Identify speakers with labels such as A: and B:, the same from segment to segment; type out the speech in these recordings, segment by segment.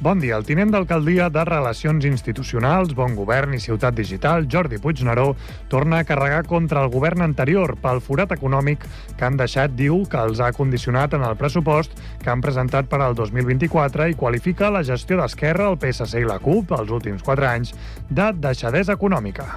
A: Bon dia. El tinent d'alcaldia de Relacions Institucionals, Bon Govern i Ciutat Digital, Jordi Puigneró, torna a carregar contra el govern anterior pel forat econòmic que han deixat, diu, que els ha condicionat en el pressupost que han presentat per al 2024 i qualifica la gestió d'Esquerra, el PSC i la CUP els últims quatre anys de deixadesa econòmica.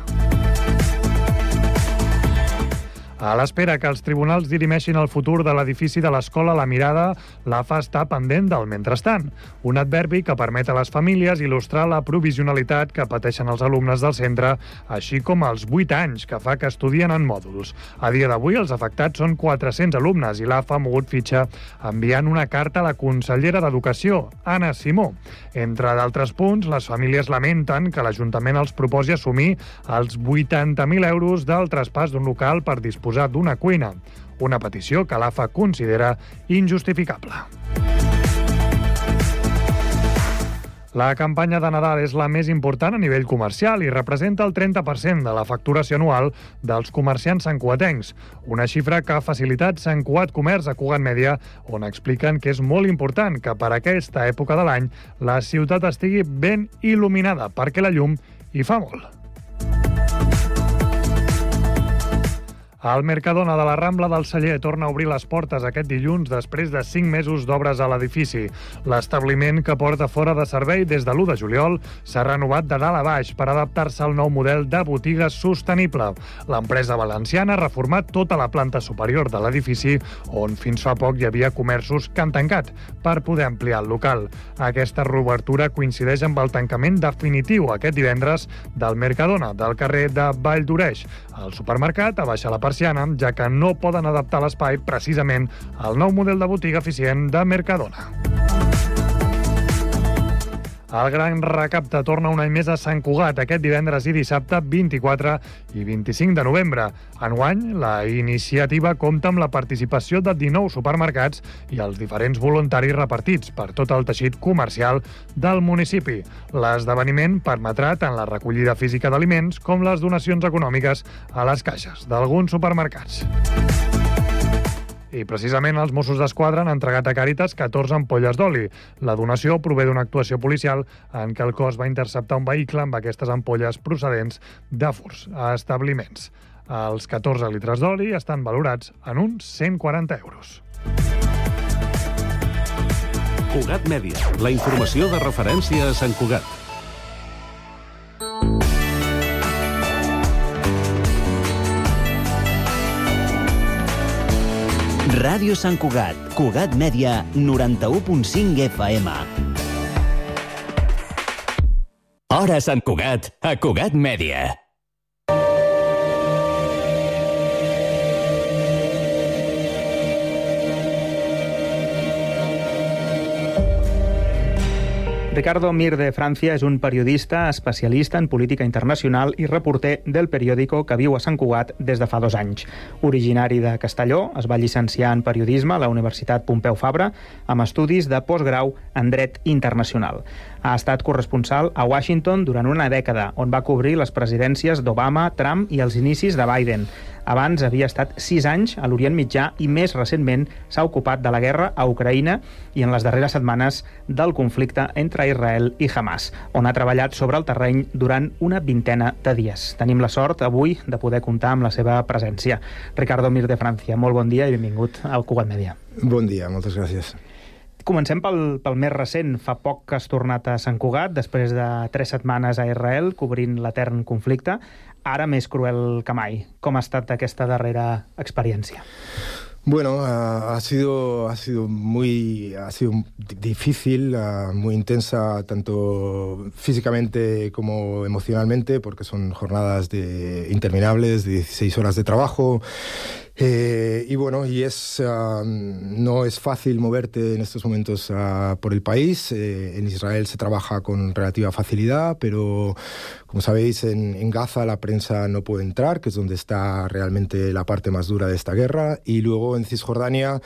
A: A l'espera que els tribunals dirimeixin el futur de l'edifici de l'escola La Mirada, l'AFA està pendent del mentrestant, un adverbi que permet a les famílies il·lustrar la provisionalitat que pateixen els alumnes del centre, així com els 8 anys que fa que estudien en mòduls. A dia d'avui, els afectats són 400 alumnes i l'AFA ha mogut fitxa enviant una carta a la consellera d'Educació, Anna Simó. Entre d'altres punts, les famílies lamenten que l'Ajuntament els proposi assumir els 80.000 euros del traspàs d'un local per disposar disposar d'una cuina, una petició que l'AFA considera injustificable. La campanya de Nadal és la més important a nivell comercial i representa el 30% de la facturació anual dels comerciants santcuatencs, una xifra que ha facilitat Sant Cuat Comerç a Cugat Mèdia, on expliquen que és molt important que per aquesta època de l'any la ciutat estigui ben il·luminada, perquè la llum hi fa molt. El Mercadona de la Rambla del Celler torna a obrir les portes aquest dilluns després de 5 mesos d'obres a l'edifici. L'establiment, que porta fora de servei des de l'1 de juliol, s'ha renovat de dalt a baix per adaptar-se al nou model de botiga sostenible. L'empresa valenciana ha reformat tota la planta superior de l'edifici, on fins fa poc hi havia comerços que han tancat, per poder ampliar el local. Aquesta reobertura coincideix amb el tancament definitiu aquest divendres del Mercadona, del carrer de Vall d'Oreix. El supermercat ha baixat la persiana, ja que no poden adaptar l'espai precisament al nou model de botiga eficient de Mercadona. El Gran Recapte torna un any més a Sant Cugat aquest divendres i dissabte 24 i 25 de novembre. Enguany, la iniciativa compta amb la participació de 19 supermercats i els diferents voluntaris repartits per tot el teixit comercial del municipi. L'esdeveniment permetrà tant la recollida física d'aliments com les donacions econòmiques a les caixes d'alguns supermercats. I precisament els Mossos d'Esquadra han entregat a Càritas 14 ampolles d'oli. La donació prové d'una actuació policial en què el cos va interceptar un vehicle amb aquestes ampolles procedents de furs a establiments. Els 14 litres d'oli estan valorats en uns 140 euros.
B: Cugat Mèdia, la informació de referència a Sant Cugat.
C: Ràdio Sant Cugat, Cugat Mèdia, 91.5 FM.
D: Hora Sant Cugat, a Cugat Mèdia.
E: Ricardo Mir de Francia és un periodista especialista en política internacional i reporter del periòdico que viu a Sant Cugat des de fa dos anys. Originari de Castelló, es va llicenciar en periodisme a la Universitat Pompeu Fabra amb estudis de postgrau en dret internacional. Ha estat corresponsal a Washington durant una dècada, on va cobrir les presidències d'Obama, Trump i els inicis de Biden. Abans havia estat sis anys a l'Orient Mitjà i més recentment s'ha ocupat de la guerra a Ucraïna i en les darreres setmanes del conflicte entre Israel i Hamas, on ha treballat sobre el terreny durant una vintena de dies. Tenim la sort avui de poder comptar amb la seva presència. Ricardo Mir de Francia, molt bon dia i benvingut al Cugat Media.
F: Bon dia, moltes gràcies.
E: Comencem pel, pel més recent. Fa poc que has tornat a Sant Cugat, després de tres setmanes a Israel, cobrint l'etern conflicte. Ara més cruel que mai. Com ha estat aquesta darrera experiència?
F: Bueno, uh, ha sido ha sido muy ha sido difícil, uh, muy intensa tanto físicamente como emocionalmente, porque son jornadas de interminables de 16 horas de trabajo Eh, y bueno, y es, uh, no es fácil moverte en estos momentos uh, por el país. Eh, en Israel se trabaja con relativa facilidad, pero como sabéis, en, en, Gaza la prensa no puede entrar, que es donde está realmente la parte más dura de esta guerra. Y luego en Cisjordania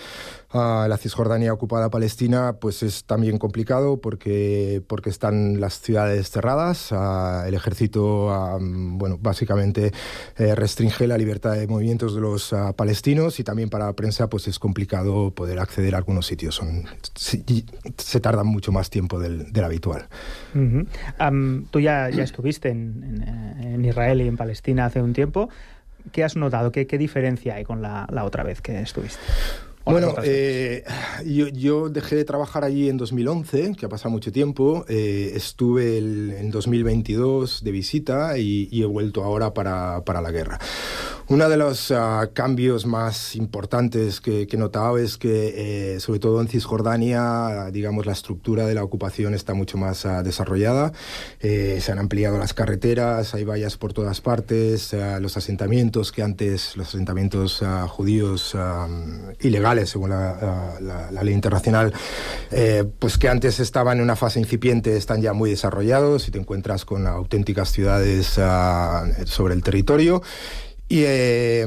F: Uh, la Cisjordania ocupada Palestina pues es también complicado porque, porque están las ciudades cerradas, el ejército bueno, básicamente eh, restringe la libertad de movimientos de los palestinos y también para la prensa pues es complicado poder acceder a algunos sitios, Son, se, se tarda mucho más tiempo del, del habitual.
E: Uh -huh. um, tú ya, ya estuviste en, en, en, Israel y en Palestina hace un tiempo. ¿Qué has notado? ¿Qué, qué diferencia hay con la, la otra vez que estuviste?
F: Bueno, eh, yo, yo, dejé de trabajar allí en 2011, que ha pasado mucho tiempo. Eh, estuve el, en 2022 de visita y, y he vuelto ahora para, para, la guerra. Uno de los uh, cambios más importantes que, que he notado es que, eh, sobre todo en Cisjordania, digamos, la estructura de la ocupación está mucho más uh, desarrollada. Eh, se han ampliado las carreteras, hay vallas por todas partes, uh, los asentamientos que antes, los asentamientos judíos um, ilegales, según la, la, la ley internacional, eh, pues que antes estaban en una fase incipiente, están ya muy desarrollados y te encuentras con auténticas ciudades sobre el territorio. Y, eh,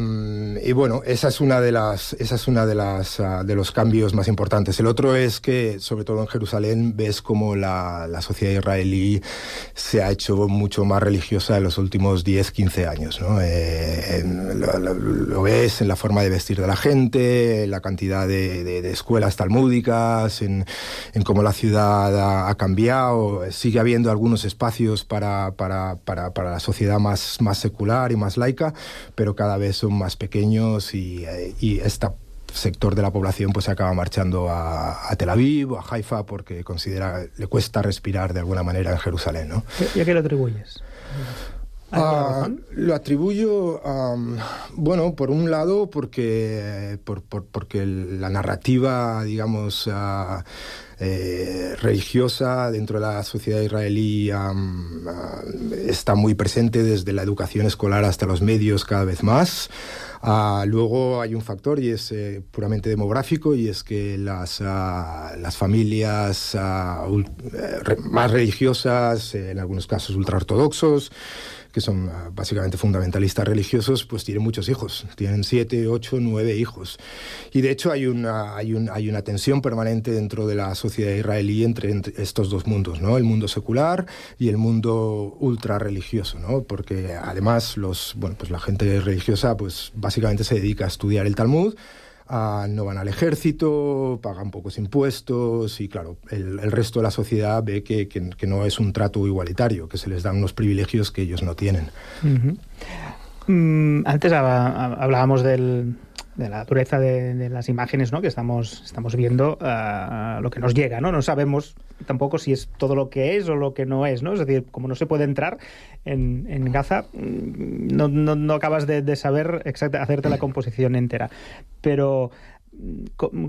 F: y, bueno, esa es una de las, esa es una de las uh, de los cambios más importantes. El otro es que, sobre todo en Jerusalén, ves como la, la sociedad israelí se ha hecho mucho más religiosa en los últimos 10, 15 años. ¿no? Eh, lo, ves en la forma de vestir de la gente, en la cantidad de, de, de escuelas talmúdicas, en, en, cómo la ciudad ha, ha, cambiado. Sigue habiendo algunos espacios para, para, para, para la sociedad más, más secular y más laica pero cada vez son más pequeños y, y este sector de la población pues se acaba marchando a, a, Tel Aviv o a Haifa porque considera le cuesta respirar de alguna manera en Jerusalén. ¿no?
E: ¿Y a qué lo atribuyes?
F: Uh, lo atribuyo, um, bueno, por un lado, porque, por, por, porque la narrativa, digamos, uh, eh, religiosa dentro de la sociedad israelí está muy presente desde la educación escolar hasta los medios cada vez más. Uh, luego hay un factor y es eh, puramente demográfico y es que las, uh, las familias uh, más religiosas, en algunos casos ultraortodoxos, que son básicamente fundamentalistas religiosos, pues tienen muchos hijos, tienen siete, ocho, nueve hijos. Y de hecho hay una, hay, un, hay una tensión permanente dentro de la sociedad israelí entre, entre, estos dos mundos, ¿no? el mundo secular y el mundo ultra religioso, ¿no? porque además los, bueno, pues la gente religiosa pues básicamente se dedica a estudiar el Talmud, No van al ejército, pagan pocos impuestos y claro, el, resto de la sociedad ve que, que, no es un trato igualitario, que se les dan unos privilegios que ellos no tienen.
E: Mm, antes hablábamos del, de la dureza de, las imágenes ¿no? que estamos, estamos viendo, uh, lo que nos llega, ¿no? No sabemos tampoco si es todo lo que es o lo que no es, ¿no? Es decir, como no se puede entrar en, en Gaza, no, no, no acabas de, saber exactamente hacerte la composición entera. Pero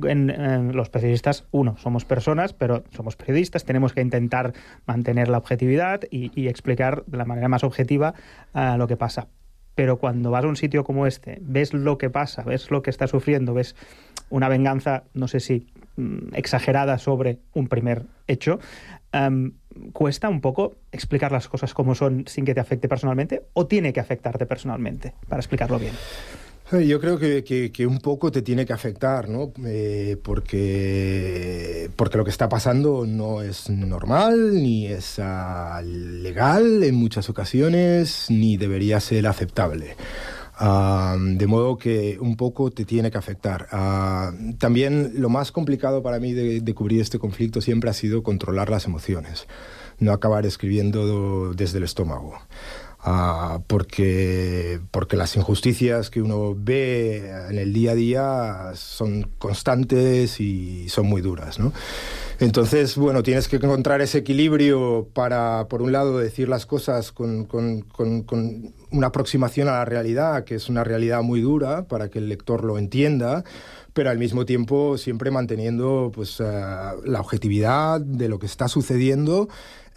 E: en, en, los periodistas, uno, somos personas, pero somos periodistas, tenemos que intentar mantener la objetividad y, y explicar de la manera más objetiva uh, lo que pasa pero cuando vas a un sitio como este, ves lo que pasa, ves lo que está sufriendo, ves una venganza, no sé si mmm, exagerada sobre un primer hecho, ¿cuesta un poco explicar las cosas como son sin que te afecte personalmente o tiene que afectarte personalmente para explicarlo bien?
F: Yo creo que, que, que, un poco te tiene que afectar, ¿no? Eh, porque, porque lo que está pasando no es normal, ni es uh, legal en muchas ocasiones, ni debería ser aceptable. Uh, de modo que un poco te tiene que afectar. Uh, también lo más complicado para mí de, de, cubrir este conflicto siempre ha sido controlar las emociones, no acabar escribiendo desde el estómago. Uh, porque, porque las injusticias que uno ve en el día a día son constantes y son muy duras, ¿no? Entonces, bueno, tienes que encontrar ese equilibrio para, por un lado, decir las cosas con, con, con, con una aproximación a la realidad, que es una realidad muy dura, para que el lector lo entienda, pero al mismo tiempo siempre manteniendo pues, uh, la objetividad de lo que está sucediendo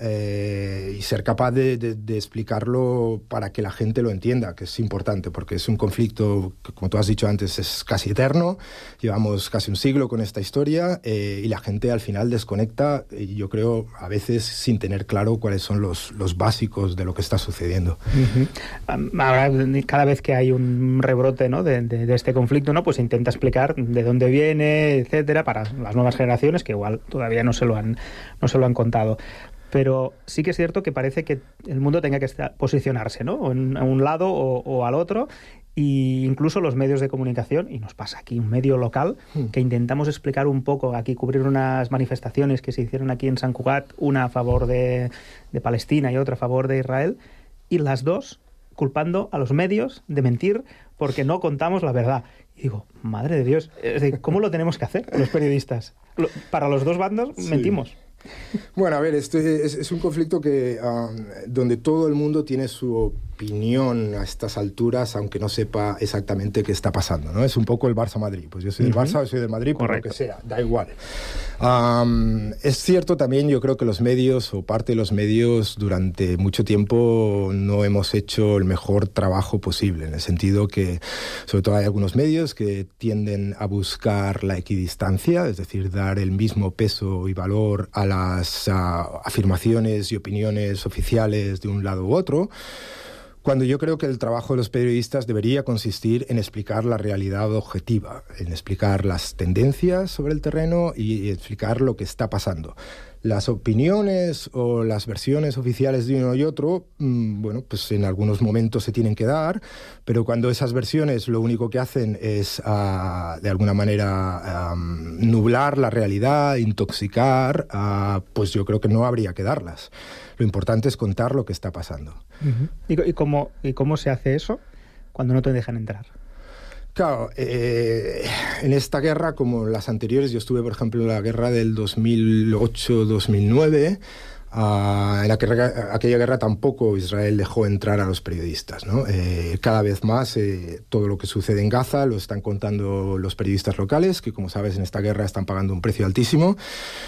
F: eh, y ser capaz de, de, de, explicarlo para que la gente lo entienda, que es importante, porque es un conflicto que, como tú has dicho antes, es casi eterno. Llevamos casi un siglo con esta historia eh, y la gente al final desconecta, y yo creo, a veces sin tener claro cuáles son los, los básicos de lo que está sucediendo.
E: Uh -huh. Cada vez que hay un rebrote ¿no? de, de, este conflicto, ¿no? pues intenta explicar de dónde viene, etcétera, para las nuevas generaciones que igual todavía no se lo han, no se lo han contado pero sí que es cierto que parece que el mundo tenga que estar, posicionarse, ¿no? En, a un lado o, o, al otro, y incluso los medios de comunicación, y nos pasa aquí un medio local, mm. que intentamos explicar un poco, aquí cubrir unas manifestaciones que se hicieron aquí en San Cugat, una a favor de, de Palestina y otra a favor de Israel, y las dos culpando a los medios de mentir porque no contamos la verdad. Y digo, madre de Dios, ¿cómo lo tenemos que hacer los periodistas? Para los dos bandos sí. mentimos.
F: Bueno, a ver, esto es, es un conflicto que um, donde todo el mundo tiene su opinión a estas alturas, aunque no sepa exactamente qué está pasando, ¿no? Es un poco el Barça-Madrid. Pues yo soy del uh -huh. Barça, yo soy del Madrid, por lo que sea, da igual. Um, es cierto también, yo creo que los medios, o parte de los medios, durante mucho tiempo no hemos hecho el mejor trabajo posible, en el sentido que, sobre todo hay algunos medios que tienden a buscar la equidistancia, es decir, dar el mismo peso y valor a las uh, afirmaciones y opiniones oficiales de un lado u otro, cuando yo creo que el trabajo de los periodistas debería consistir en explicar la realidad objetiva, en explicar las tendencias sobre el terreno y explicar lo que está pasando. Las opiniones o las versiones oficiales de uno y otro, mmm, bueno, pues en algunos momentos se tienen que dar, pero cuando esas versiones lo único que hacen es, uh, de alguna manera, nublar la realidad, intoxicar, uh, pues yo creo que no habría que darlas. Lo importante es contar lo que está pasando.
E: Uh -huh. ¿Y, y, cómo, ¿Y cómo se hace eso cuando no te dejan entrar?
F: Claro, eh, en esta guerra, como las anteriores, yo estuve, por ejemplo, en la guerra del 2008-2009, Uh, en aquella, guerra tampoco Israel dejó entrar a los periodistas. ¿no? Eh, cada vez más eh, todo lo que sucede en Gaza lo están contando los periodistas locales, que como sabes en esta guerra están pagando un precio altísimo,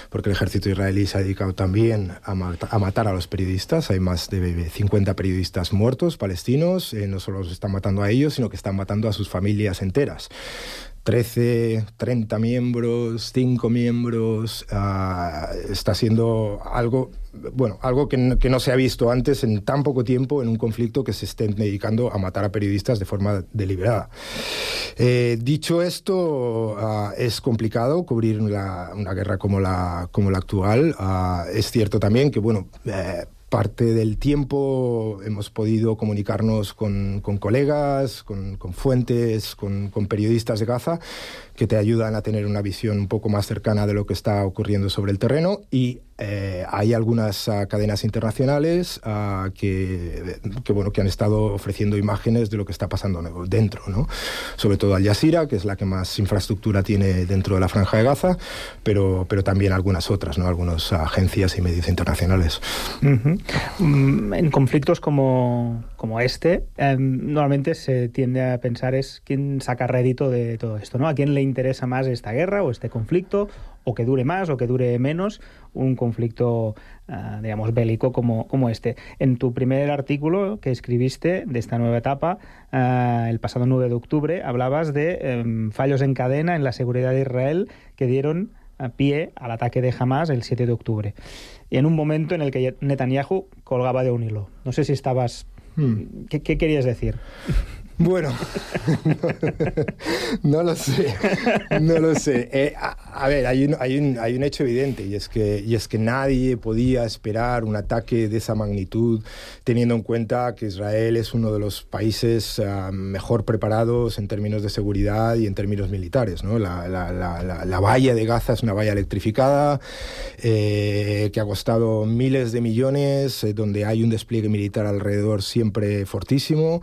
F: porque el ejército israelí se ha dedicado también a, mat a matar a los periodistas. Hay más de 50 periodistas muertos palestinos, eh, no solo los están matando a ellos, sino que están matando a sus familias enteras. 13, 30 miembros, 5 miembros, uh, está siendo algo, bueno, algo que no, que no, se ha visto antes en tan poco tiempo en un conflicto que se estén dedicando a matar a periodistas de forma deliberada. Eh, dicho esto, uh, es complicado cubrir una guerra como la, como la actual. Uh, es cierto también que, bueno, eh, parte del tiempo hemos podido comunicarnos con, con colegas, con, con fuentes, con, con, periodistas de Gaza que te ayudan a tener una visión un poco más cercana de lo que está ocurriendo sobre el terreno. Y eh, hay algunas uh, cadenas internacionales uh, que, que, bueno, que han estado ofreciendo imágenes de lo que está pasando dentro, ¿no? sobre todo Al Jazeera, que es la que más infraestructura tiene dentro de la franja de Gaza, pero, pero también algunas otras, ¿no? algunas agencias y medios internacionales.
E: Uh -huh. En conflictos como, como este, eh, normalmente se tiende a pensar es quién saca rédito de todo esto, ¿no? ¿A quién le interesa más esta guerra o este conflicto? O que dure más o que dure menos un conflicto, uh, digamos, bélico como, como este. En tu primer artículo que escribiste de esta nueva etapa, uh, el pasado 9 de octubre, hablabas de um, fallos en cadena en la seguridad de Israel que dieron a pie al ataque de Hamas el 7 de octubre. Y en un momento en el que Netanyahu colgaba de un hilo. No sé si estabas... Hmm. ¿Qué, ¿Qué querías decir?
F: Bueno, no, lo sé, no lo sé. Eh, a, a, ver, hay un, hay, un, hay un hecho evidente y es, que, y es que nadie podía esperar un ataque de esa magnitud teniendo en cuenta que Israel es uno de los países uh, mejor preparados en términos de seguridad y en términos militares. ¿no? La, la, la, la, valla de Gaza es una valla electrificada eh, que ha costado miles de millones, eh, donde hay un despliegue militar alrededor siempre fortísimo.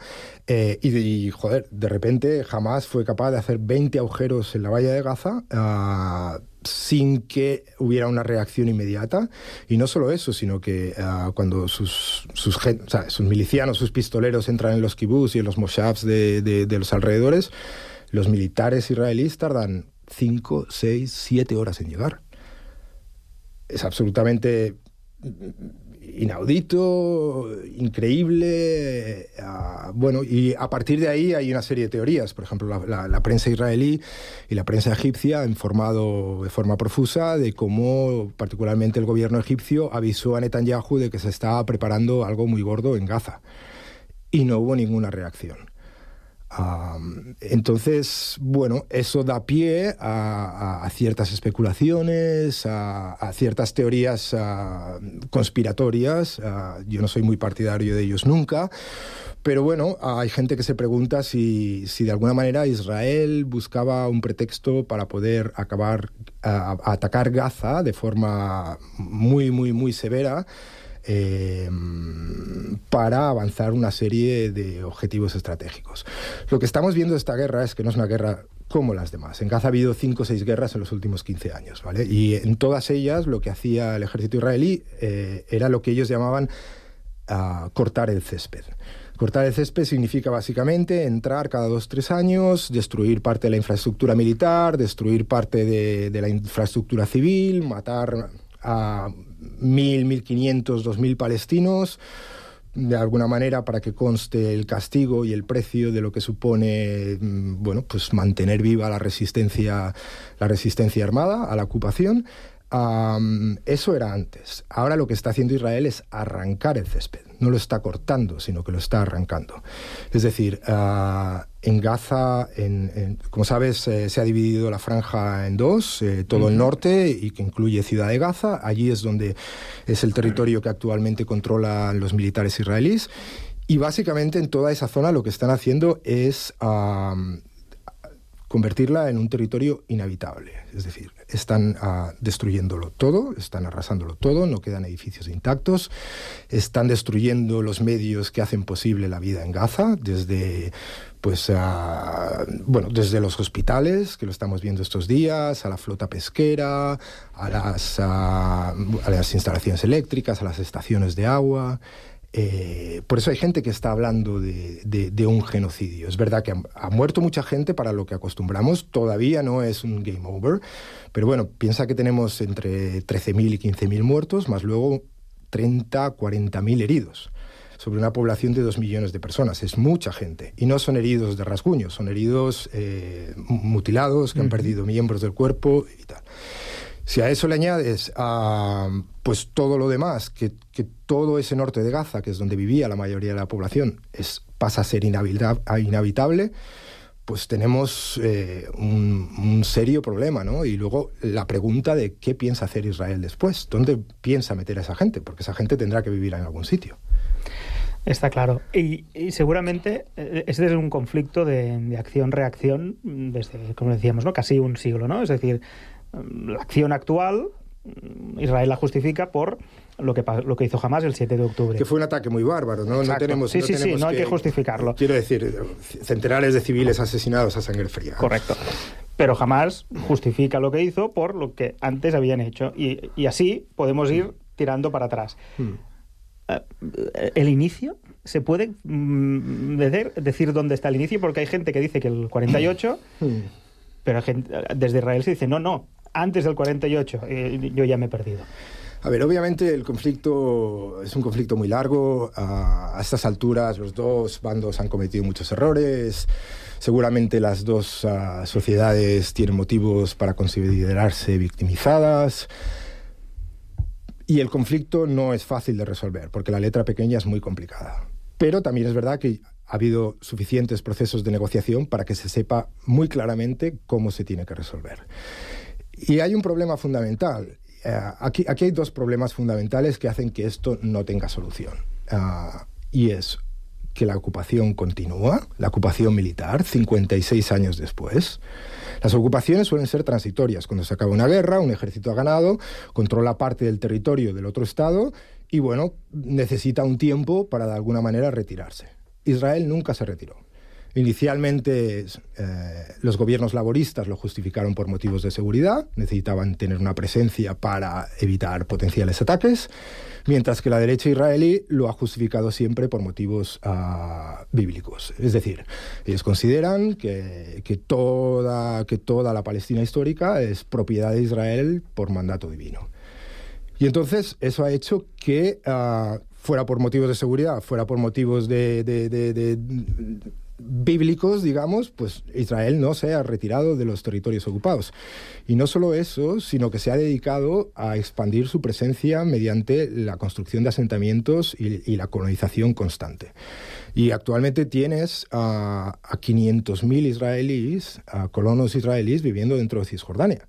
F: Eh, y, joder, de repente jamás fue capaz de hacer 20 agujeros en la valla de Gaza uh, sin que hubiera una reacción inmediata. Y no solo eso, sino que uh, cuando sus, sus, o sea, sus, milicianos, sus pistoleros entran en los kibbutz y en los moshavs de, de, de los alrededores, los militares israelíes tardan 5, 6, 7 horas en llegar. Es absolutamente inaudito, increíble. Uh, bueno, y a partir de ahí hay una serie de teorías. Por ejemplo, la, prensa israelí y la prensa egipcia han informado de forma profusa de cómo, particularmente el gobierno egipcio, avisó a Netanyahu de que se estaba preparando algo muy gordo en Gaza. Y no hubo ninguna reacción. Um, entonces, bueno, eso da pie a, a, a ciertas especulaciones, a, a ciertas teorías conspiratorias. yo no soy muy partidario de ellos nunca, pero bueno, hay gente que se pregunta si, si de alguna manera Israel buscaba un pretexto para poder acabar, a atacar Gaza de forma muy, muy, muy severa eh, para avanzar una serie de objetivos estratégicos. Lo que estamos viendo de esta guerra es que no es una guerra como las demás. En Gaza ha habido cinco o seis guerras en los últimos 15 años, ¿vale? Y en todas ellas lo que hacía el ejército israelí eh, era lo que ellos llamaban uh, cortar el césped. Cortar el césped significa básicamente entrar cada dos tres años, destruir parte de la infraestructura militar, destruir parte de, de la infraestructura civil, matar a mil, mil quinientos, dos mil palestinos, de alguna manera para que conste el castigo y el precio de lo que supone mm, bueno pues mantener viva la resistencia la resistencia armada a la ocupación eso era antes. Ahora lo que está haciendo Israel es arrancar el césped. No lo está cortando, sino que lo está arrancando. Es decir, uh, en Gaza, en, en, como sabes, eh, se ha dividido la franja en dos, eh, todo el norte y que incluye Ciudad de Gaza. Allí es donde es el territorio que actualmente controlan los militares israelíes. Y básicamente en toda esa zona lo que están haciendo es uh, convertirla en un territorio inhabitable. Es decir, están uh, destruyéndolo todo, están arrasándolo todo, no quedan edificios intactos, están destruyendo los medios que hacen posible la vida en Gaza, desde pues bueno, desde los hospitales, que lo estamos viendo estos días, a la flota pesquera, a las, uh, a las instalaciones eléctricas, a las estaciones de agua. Eh, por eso hay gente que está hablando de, de, un genocidio. Es verdad que ha, ha, muerto mucha gente para lo que acostumbramos, todavía no es un game over, pero bueno, piensa que tenemos entre 13.000 y 15.000 muertos, más luego 30, 40.000 heridos sobre una población de 2 millones de personas. Es mucha gente. Y no son heridos de rasguño, son heridos eh, mutilados, que han perdido miembros del cuerpo y tal. Si a eso le añades uh, pues todo lo demás, que, que, todo ese norte de Gaza, que es donde vivía la mayoría de la población, es, pasa a ser inhabitable, pues tenemos eh, un, un, serio problema, ¿no? Y luego la pregunta de qué piensa hacer Israel después, ¿dónde piensa meter a esa gente? Porque esa gente tendrá que vivir en algún sitio.
E: Está claro. Y, y, seguramente este es un conflicto de, de acción-reacción desde, como decíamos, ¿no? casi un siglo, ¿no? Es decir, la acción actual Israel la justifica por lo que, lo que hizo jamás el 7 de octubre.
F: Que fue un ataque muy bárbaro, ¿no?
E: Exacto.
F: no tenemos,
E: sí,
F: no
E: sí,
F: tenemos
E: sí, no hay que justificarlo.
F: Quiero decir, centenares de civiles asesinados a sangre fría.
E: Correcto. Pero jamás justifica lo que hizo por lo que antes habían hecho. Y, y así podemos ir tirando para atrás. Hmm. ¿El inicio? ¿Se puede mm, decir dónde está el inicio? Porque hay gente que dice que el 48, hmm. pero gente, desde Israel se dice, no, no, antes del 48, eh, yo ya me he perdido.
F: A ver, obviamente el conflicto es un conflicto muy largo. A, a estas alturas los dos bandos han cometido muchos errores. Seguramente las dos uh, sociedades tienen motivos para considerarse victimizadas. Y el conflicto no es fácil de resolver, porque la letra pequeña es muy complicada. Pero también es verdad que ha habido suficientes procesos de negociación para que se sepa muy claramente cómo se tiene que resolver. Y hay un problema fundamental. Uh, aquí, aquí, hay dos problemas fundamentales que hacen que esto no tenga solución. Uh, y es que la ocupación continúa, la ocupación militar, 56 años después. Las ocupaciones suelen ser transitorias. Cuando se acaba una guerra, un ejército ha ganado, controla parte del territorio del otro Estado y, bueno, necesita un tiempo para de alguna manera retirarse. Israel nunca se retiró. Inicialmente eh, los gobiernos laboristas lo justificaron por motivos de seguridad, necesitaban tener una presencia para evitar potenciales ataques, mientras que la derecha israelí lo ha justificado siempre por motivos uh, bíblicos. Es decir, ellos consideran que, que, toda, que toda la Palestina histórica es propiedad de Israel por mandato divino. Y entonces eso ha hecho que, uh, fuera por motivos de seguridad, fuera por motivos de, de, de, de bíblicos, digamos, pues Israel no se ha retirado de los territorios ocupados. Y no solo eso, sino que se ha dedicado a expandir su presencia mediante la construcción de asentamientos y, la colonización constante. Y actualmente tienes a, a 500.000 israelíes, colonos israelíes viviendo dentro de Cisjordania,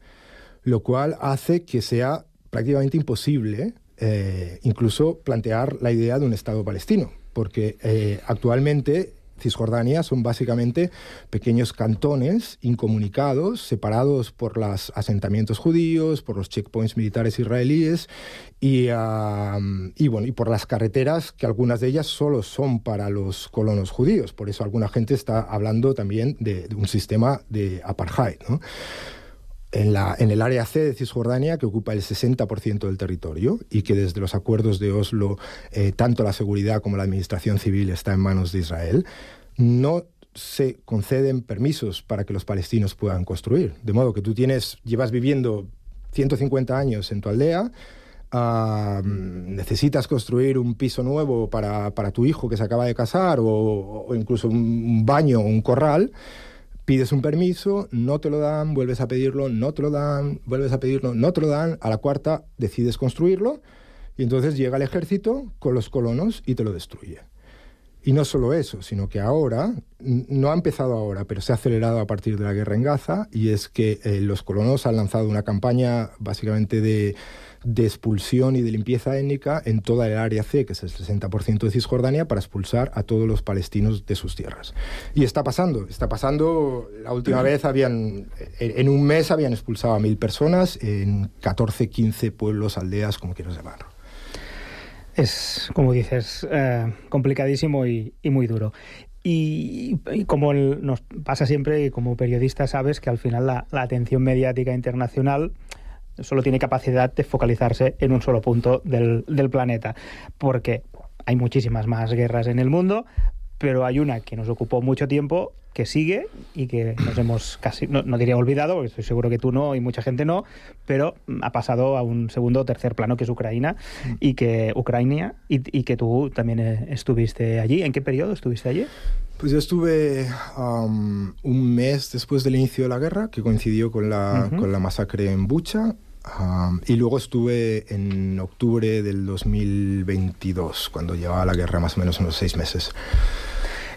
F: lo cual hace que sea prácticamente imposible eh, incluso plantear la idea de un Estado palestino, porque eh, actualmente Cisjordania son básicamente pequeños cantones incomunicados, separados por los asentamientos judíos, por los checkpoints militares israelíes y, bueno, y por las carreteras, que algunas de ellas solo son para los colonos judíos. Por eso alguna gente está hablando también de, de un sistema de apartheid. ¿no? En, el área C de Cisjordania, que ocupa el 60% del territorio y que desde los acuerdos de Oslo, eh, tanto la seguridad como la administración civil está en manos de Israel, no se conceden permisos para que los palestinos puedan construir. De modo que tú tienes, llevas viviendo 150 años en tu aldea, necesitas construir un piso nuevo para, tu hijo que se acaba de casar o, o incluso un baño o un corral, pides un permiso, no te lo dan, vuelves a pedirlo, no te lo dan, vuelves a pedirlo, no te lo dan, a la cuarta decides construirlo y entonces llega el ejército con los colonos y te lo destruye. Y no solo eso, sino que ahora, no ha empezado ahora, pero se ha acelerado a partir de la guerra en Gaza, y es que eh, los colonos han lanzado una campaña básicamente de, de, expulsión y de limpieza étnica en toda el área C, que es el 60% de Cisjordania, para expulsar a todos los palestinos de sus tierras. Y está pasando, está pasando, la última vez habían, en un mes habían expulsado a mil personas en 14, 15 pueblos, aldeas, como quieras llamarlo.
E: Es, como dices, eh, complicadísimo y, y, muy duro. Y, y como el, nos pasa siempre, y como periodista sabes que al final la, la, atención mediática internacional solo tiene capacidad de focalizarse en un solo punto del, del planeta, porque hay muchísimas más guerras en el mundo, pero hay una que nos ocupó mucho tiempo que sigue y que nos hemos casi, no, no, diría olvidado, porque estoy seguro que tú no y mucha gente no, pero ha pasado a un segundo o tercer plano que es Ucrania y que Ucrania y, y que tú también estuviste allí. ¿En qué periodo estuviste allí?
F: Pues yo estuve um, un mes después del inicio de la guerra, que coincidió con la, uh -huh. con la masacre en Bucha, Um, y luego estuve en octubre del 2022, cuando llevaba la guerra más o menos unos seis meses.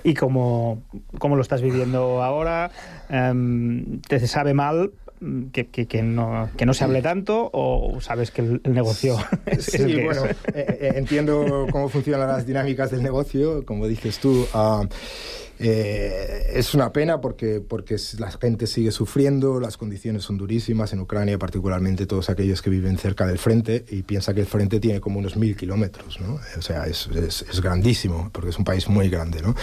E: ¿Y cómo, cómo lo estás viviendo ahora? Um, ¿Te sabe mal que, que, que, no, que no se hable tanto o sabes que el, el negocio es,
F: sí,
E: es el que
F: bueno,
E: es?
F: Eh, entiendo cómo funcionan las dinámicas del negocio, como dices tú. Uh, eh, es una pena porque, porque la gente sigue sufriendo, las condiciones son durísimas en Ucrania, particularmente todos aquellos que viven cerca del frente y piensa que el frente tiene como unos mil kilómetros, ¿no? O sea, es, es, es, grandísimo porque es un país muy grande, ¿no?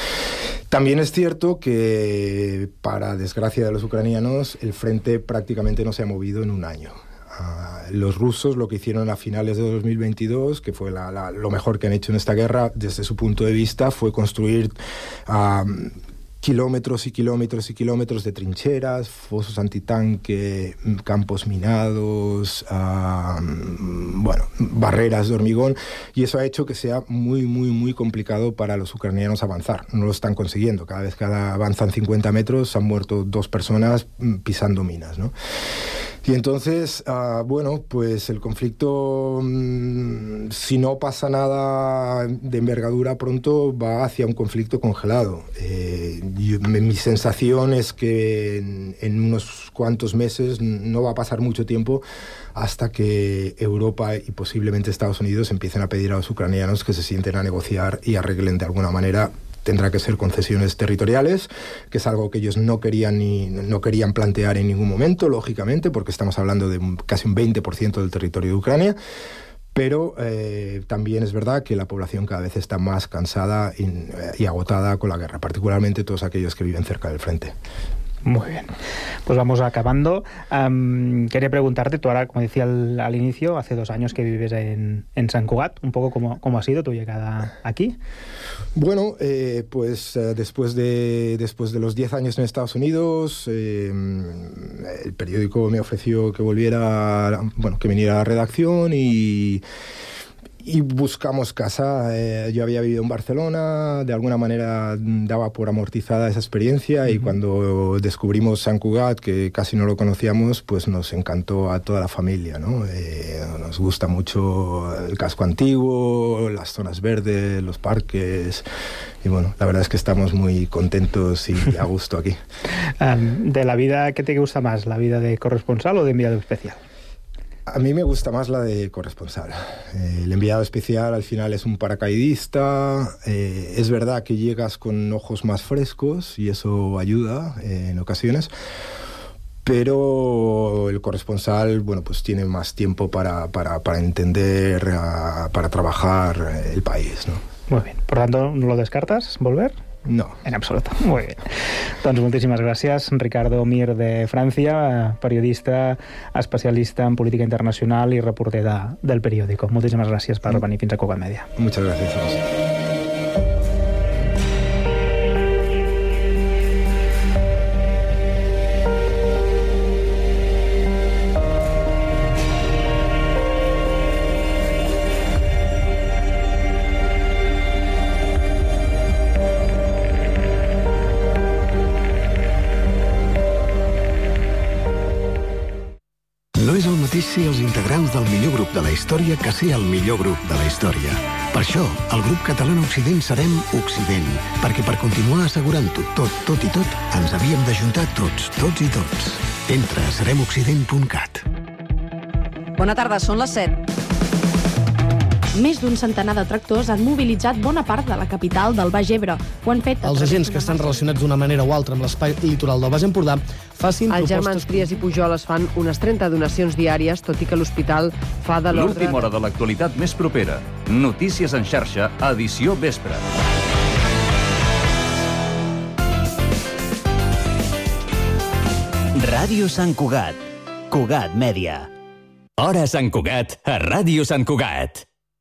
F: También es cierto que, para desgracia de los ucranianos, el frente prácticamente no se ha movido en un año. Uh, los rusos lo que hicieron a finales de 2022, que fue la, la, lo mejor que han hecho en esta guerra, desde su punto de vista, fue construir uh, kilómetros y kilómetros y kilómetros de trincheras, fosos antitanque, campos minados, uh, bueno, barreras de hormigón, y eso ha hecho que sea muy, muy, muy complicado para los ucranianos avanzar. No lo están consiguiendo. Cada vez que avanzan 50 metros han muerto dos personas pisando minas, ¿no? Y entonces, uh, bueno, pues el conflicto, mmm, si no pasa nada de envergadura pronto, va hacia un conflicto congelado. Eh, mi sensación es que en, en, unos cuantos meses no va a pasar mucho tiempo hasta que Europa y posiblemente Estados Unidos empiecen a pedir a los ucranianos que se sienten a negociar y arreglen de alguna manera tendrá que ser concesiones territoriales, que es algo que ellos no querían, ni, no querían plantear en ningún momento, lógicamente, porque estamos hablando de casi un 20% del territorio de Ucrania. Pero eh, también es verdad que la población cada vez está más cansada y, y, agotada con la guerra, particularmente todos aquellos que viven cerca del frente.
E: Muy bien. Pues vamos acabando. Um, quería preguntarte, tú ahora, como decía al, inicio, hace dos años que vives en, en San Cugat, un poco cómo, cómo, ha sido tu llegada aquí.
F: Bueno, eh, pues eh, después, de, después de los diez años en Estados Unidos, eh, el periódico me ofreció que volviera, bueno, que viniera a la redacción y y buscamos casa. Eh, yo había vivido en Barcelona, de alguna manera daba por amortizada esa experiencia y cuando descubrimos San Cugat, que casi no lo conocíamos, pues nos encantó a toda la familia. ¿no? Eh, nos gusta mucho el casco antiguo, las zonas verdes, los parques y bueno, la verdad es que estamos muy contentos y a gusto aquí.
E: ¿De la vida qué te gusta más, la vida de corresponsal o de enviado especial?
F: A mí me gusta más la de corresponsal. Eh, el enviado especial al final es un paracaidista. Eh, es verdad que llegas con ojos más frescos y eso ayuda eh, en ocasiones. Pero el corresponsal, bueno, pues tiene más tiempo para, para, para entender, para trabajar el país, ¿no?
E: Muy bien. Por tanto, ¿no lo descartas volver?
F: No.
E: En absoluto. Muy bien. Doncs moltíssimes gràcies, Ricardo Mir de França, periodista, especialista en política internacional i reporter de, del periòdico. Moltíssimes gràcies per venir fins a Cugat Media.
F: Muchas gracias
G: història que ser el millor grup de la història. Per això, el grup català Occident serem Occident, perquè per continuar assegurant-ho tot, tot i tot, ens havíem d'ajuntar tots, tots i tots. Entra a seremoccident.cat.
H: Bona tarda, són les 7. Més d'un centenar de tractors han mobilitzat bona part de la capital del Baix Ebre. Ho han fet...
I: Els agents que estan relacionats d'una manera o altra amb l'espai litoral del Baix Empordà facin
J: Els
I: propostes...
J: germans Trias i Pujol es fan unes 30 donacions diàries, tot i que l'hospital fa de l'ordre...
B: L'última hora de l'actualitat més propera. Notícies en xarxa, edició vespre.
C: Ràdio Sant Cugat. Cugat Mèdia.
D: Hora Sant Cugat, a Ràdio Sant Cugat.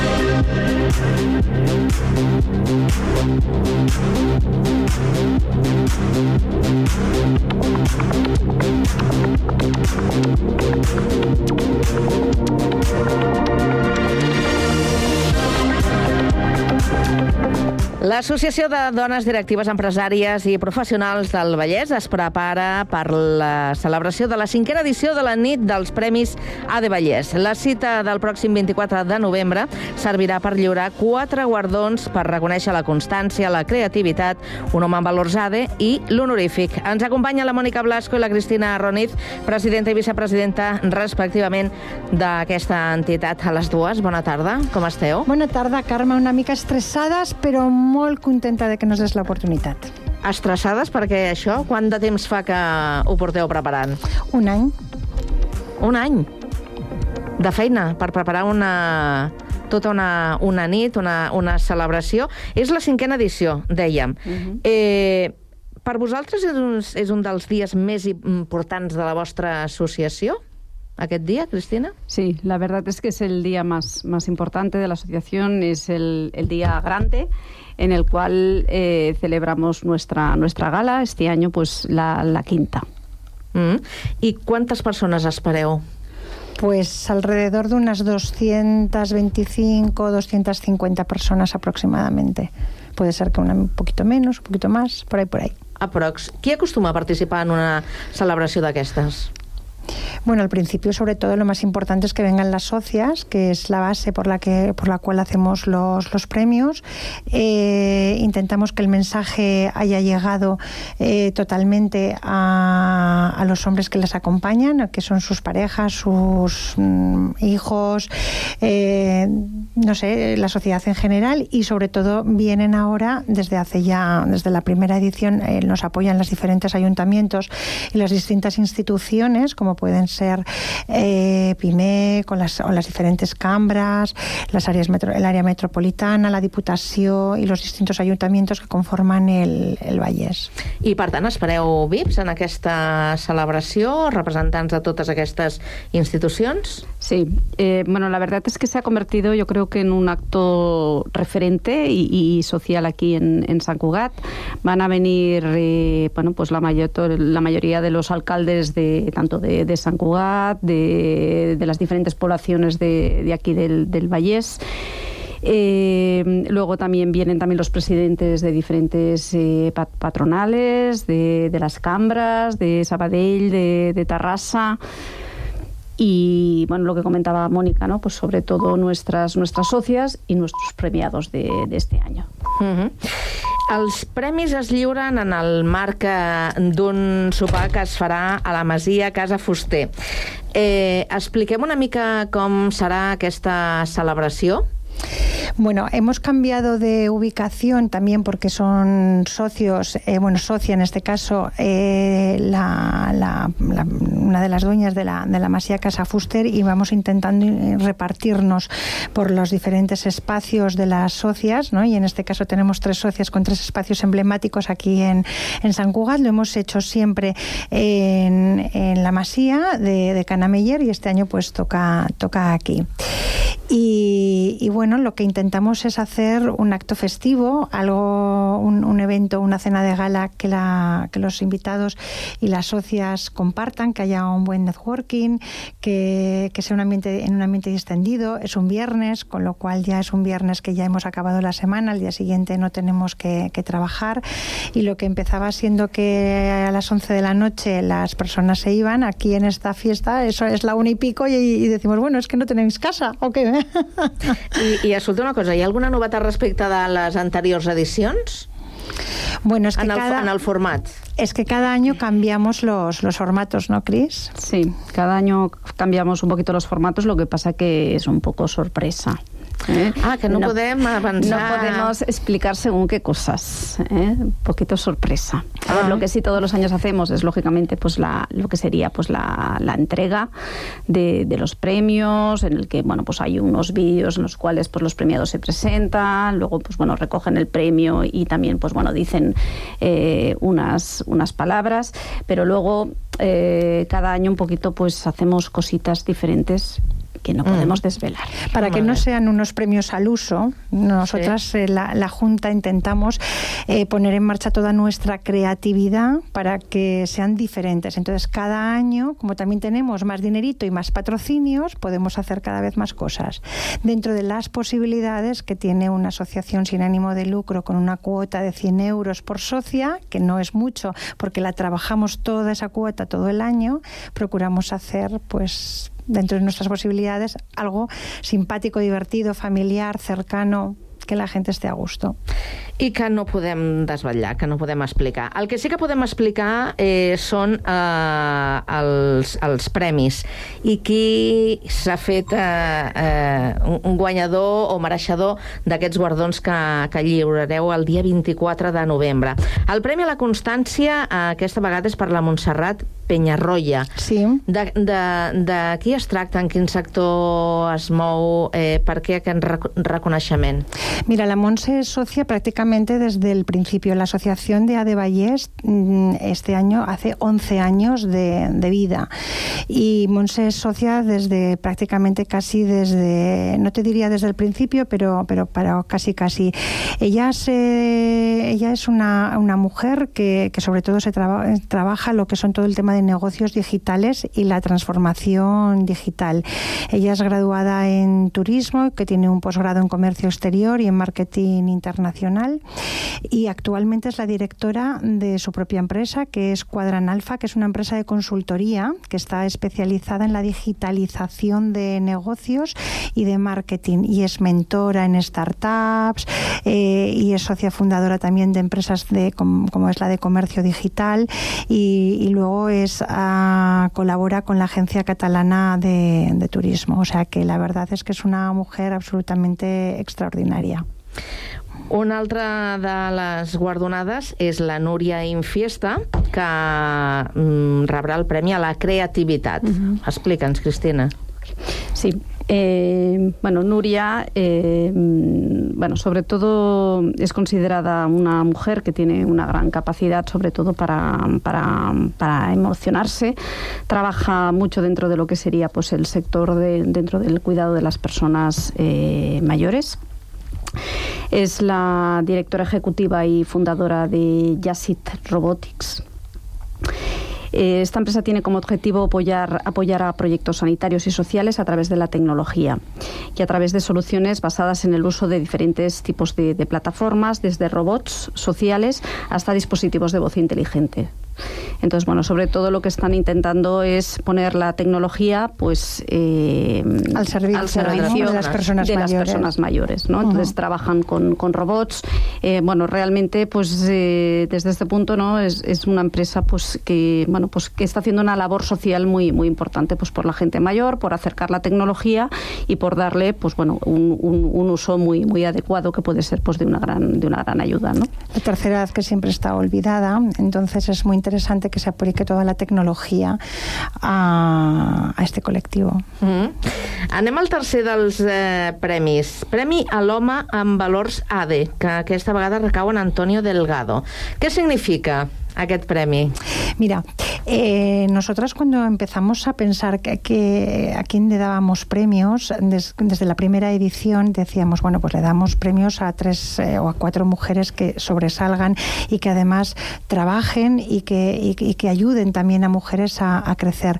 K: Thank L'Associació de Dones Directives Empresàries i Professionals del Vallès es prepara per la celebració de la cinquena edició de la nit dels Premis A de Vallès. La cita del pròxim 24 de novembre servirà per lliurar quatre guardons per reconèixer la constància, la creativitat, un home amb valors ADE i l'honorífic. Ens acompanya la Mònica Blasco i la Cristina Roniz, presidenta i vicepresidenta, respectivament, d'aquesta entitat. A les dues, bona tarda, com esteu?
L: Bona tarda, Carme, una mica estressades, però molt contenta de que nos des l'oportunitat.
K: Estressades perquè això, quant de temps fa que ho porteu preparant?
L: Un any.
K: Un any? De feina per preparar una tota una, una nit, una, una celebració. És la cinquena edició, dèiem. Uh -huh. eh, per vosaltres és un, és un dels dies més importants de la vostra associació? Aquest día, Cristina?
M: Sí, la verdad es que es el día más, más importante de la asociación, es el, el día grande en el cual eh, celebramos nuestra, nuestra gala, este año pues la, la quinta.
K: Mm. ¿Y cuántas personas espereu?
L: Pues alrededor de unas 225, 250 personas aproximadamente. Puede ser que un poquito menos, un poquito más, por ahí, por ahí.
K: Aprox. Qui acostuma a participar en una celebració d'aquestes?
L: Bueno, al principio, sobre todo, lo más importante es que vengan las socias, que es la base por la que por la cual hacemos los, los premios. Eh, intentamos que el mensaje haya llegado eh, totalmente a, los hombres que les acompañan, que son sus parejas, sus mm, hijos, eh, no sé, la sociedad en general y sobre todo vienen ahora desde hace ya, desde la primera edición, nos apoyan los diferentes ayuntamientos y las distintas instituciones, como pueden ser eh, PIME, con las, o las diferentes cambras, las áreas metro, el área metropolitana, la Diputació i los distintos ayuntamientos que conforman el, el Vallès.
K: I per tant espereu VIPs en aquesta celebració, representants de totes aquestes institucions?
M: Sí, eh, bueno, la verdad es que se ha convertido yo creo que en un acto referente y, y social aquí en, en, San Cugat. Van a venir eh, bueno, pues la, mayor, la mayoría de los alcaldes de tanto de, de San Cugat, de, de, las diferentes poblaciones de, de aquí del, del Vallés. Eh, luego también vienen también los presidentes de diferentes eh, patronales, de, de, las Cambras, de Sabadell, de, de Tarrasa y bueno, lo que comentaba Mónica, ¿no? Pues sobre todo nuestras, nuestras socias y nuestros premiados de, de este año.
K: Els premis es lliuren en el marc d'un sopar que es farà a la Masia Casa Fuster. Eh, expliquem una mica com serà aquesta celebració?
L: Bueno, hemos cambiado de ubicación también porque son socios, eh, bueno, socia en este caso, eh, la, la, una de las dueñas de la, de la Masía Casa Fuster y vamos intentando repartirnos por los diferentes espacios de las socias, ¿no? Y en este caso tenemos tres socias con tres espacios emblemáticos aquí en, en San Cugat. Lo hemos hecho siempre en, en la Masía de, de Canameller y este año pues toca, toca aquí. Y, y, bueno, lo que intentamos es hacer un acto festivo, algo, un, un evento, una cena de gala que, la, que, los invitados y las socias compartan, que haya un buen networking, que, que sea un ambiente, en un ambiente distendido. Es un viernes, con lo cual ya es un viernes que ya hemos acabado la semana, al día siguiente no tenemos que, que trabajar. Y lo que empezaba siendo que a las 11 de la noche las personas se iban, aquí en esta fiesta, eso es la una y pico, y, y decimos, bueno, es que no tenéis casa, ¿o qué?
K: I, I escolta una cosa, hi ha alguna novetat respecte de les anteriors edicions?
L: Bueno, es que
K: en, el,
L: cada,
K: en el format.
L: Es que cada año cambiamos los, los formatos, ¿no, Cris?
M: Sí, cada año cambiamos un poquito los formatos, lo que pasa que es un poco sorpresa.
K: ¿Eh? Ah, que no, no, podem avanzar.
M: No podemos explicar según qué cosas. ¿eh? Un poquito sorpresa. A ver, lo que sí todos los años hacemos es, lógicamente, pues la, lo que sería pues la, la entrega de, de, los premios, en el que, bueno, pues hay unos vídeos en los cuales pues los premiados se presentan, luego, pues bueno, recogen el premio y también, pues bueno, dicen eh, unas, unas palabras, pero luego eh, cada año un poquito pues hacemos cositas diferentes que no podemos mm. desvelar.
L: Para que no sean unos premios al uso, nosotras, sí. eh, la, la, Junta, intentamos eh, poner en marcha toda nuestra creatividad para que sean diferentes. Entonces, cada año, como también tenemos más dinerito y más patrocinios, podemos hacer cada vez más cosas. Dentro de las posibilidades que tiene una asociación sin ánimo de lucro con una cuota de 100 euros por socia, que no es mucho porque la trabajamos toda esa cuota todo el año, procuramos hacer pues dentro de nuestras posibilidades, algo simpático, divertido, familiar, cercano, que la gent esté a gusto.
K: I que no podem desvetllar, que no podem explicar. El que sí que podem explicar eh, són eh, els, els premis i qui s'ha fet eh, eh, un guanyador o mereixedor d'aquests guardons que, que lliurareu el dia 24 de novembre. El Premi a la Constància eh, aquesta vegada és per la Montserrat Penyarroia.
L: Sí.
K: De, de, de qui es tracta, en quin sector es mou, eh, per què aquest reconeixement?
L: Mira, la Monse es socia prácticamente desde el principio. La Asociación de Adevallés este año hace 11 años de, de, vida y Monse es socia desde prácticamente casi desde, no te diría desde el principio, pero, pero para casi casi. Ella, se, ella es una, una mujer que, que sobre todo se traba, trabaja lo que son todo el tema de negocios digitales y la transformación digital. Ella es graduada en turismo, que tiene un posgrado en comercio exterior y en marketing internacional y actualmente es la directora de su propia empresa, que es Cuadran Alfa, que es una empresa de consultoría que está especializada en la digitalización de negocios y de marketing y es mentora en startups eh, y es socia fundadora también de empresas de como, es la de comercio digital y, luego es ah, colabora con la agencia catalana de, de turismo. O sea que la verdad es que es una mujer absolutamente extraordinaria.
K: Una altra de les guardonades és la Núria Infiesta, que mm, rebrà el Premi a la Creativitat. Uh -huh. Explica'ns, Cristina.
M: Sí, Eh, bueno, Nuria, eh, bueno, sobre todo es considerada una mujer que tiene una gran capacidad, sobre todo para, para, emocionarse. Trabaja mucho dentro de lo que sería pues el sector de, dentro del cuidado de las personas eh, mayores. Es la directora ejecutiva y fundadora de Yasit Robotics. Eh, esta empresa tiene como objetivo apoyar, apoyar a proyectos sanitarios y sociales a través de la tecnología y a través de soluciones basadas en el uso de diferentes tipos de plataformas, desde robots sociales hasta dispositivos de voz inteligente. Entonces, bueno, sobre todo lo que están intentando es poner la tecnología pues eh,
L: al servicio, de las personas
M: mayores. ¿no? Entonces trabajan con, con robots. Eh, bueno, realmente, pues eh, desde este punto, ¿no? Es, es, una empresa pues que bueno pues que está haciendo una labor social muy muy importante pues por la gente mayor, por acercar la tecnología y por darle pues bueno un, un, un uso muy muy adecuado que puede ser pues de una gran de una gran ayuda, ¿no?
L: La tercera edad que siempre está olvidada, entonces es muy interesante interesante que se aplique toda la tecnologia a, a este col·lectiu. Mm -hmm.
K: Anem al tercer dels eh, premis. Premi a l'home amb valors ADE, que aquesta vegada recau en Antonio Delgado. Què significa? Aquest premi?
L: Mira, eh, nosotras cuando empezamos a pensar que, a quién le dábamos premios, des, desde la primera edición decíamos, bueno, pues le damos premios a tres eh, o a cuatro mujeres que sobresalgan y que además trabajen y que, y, que ayuden también a mujeres a, crecer.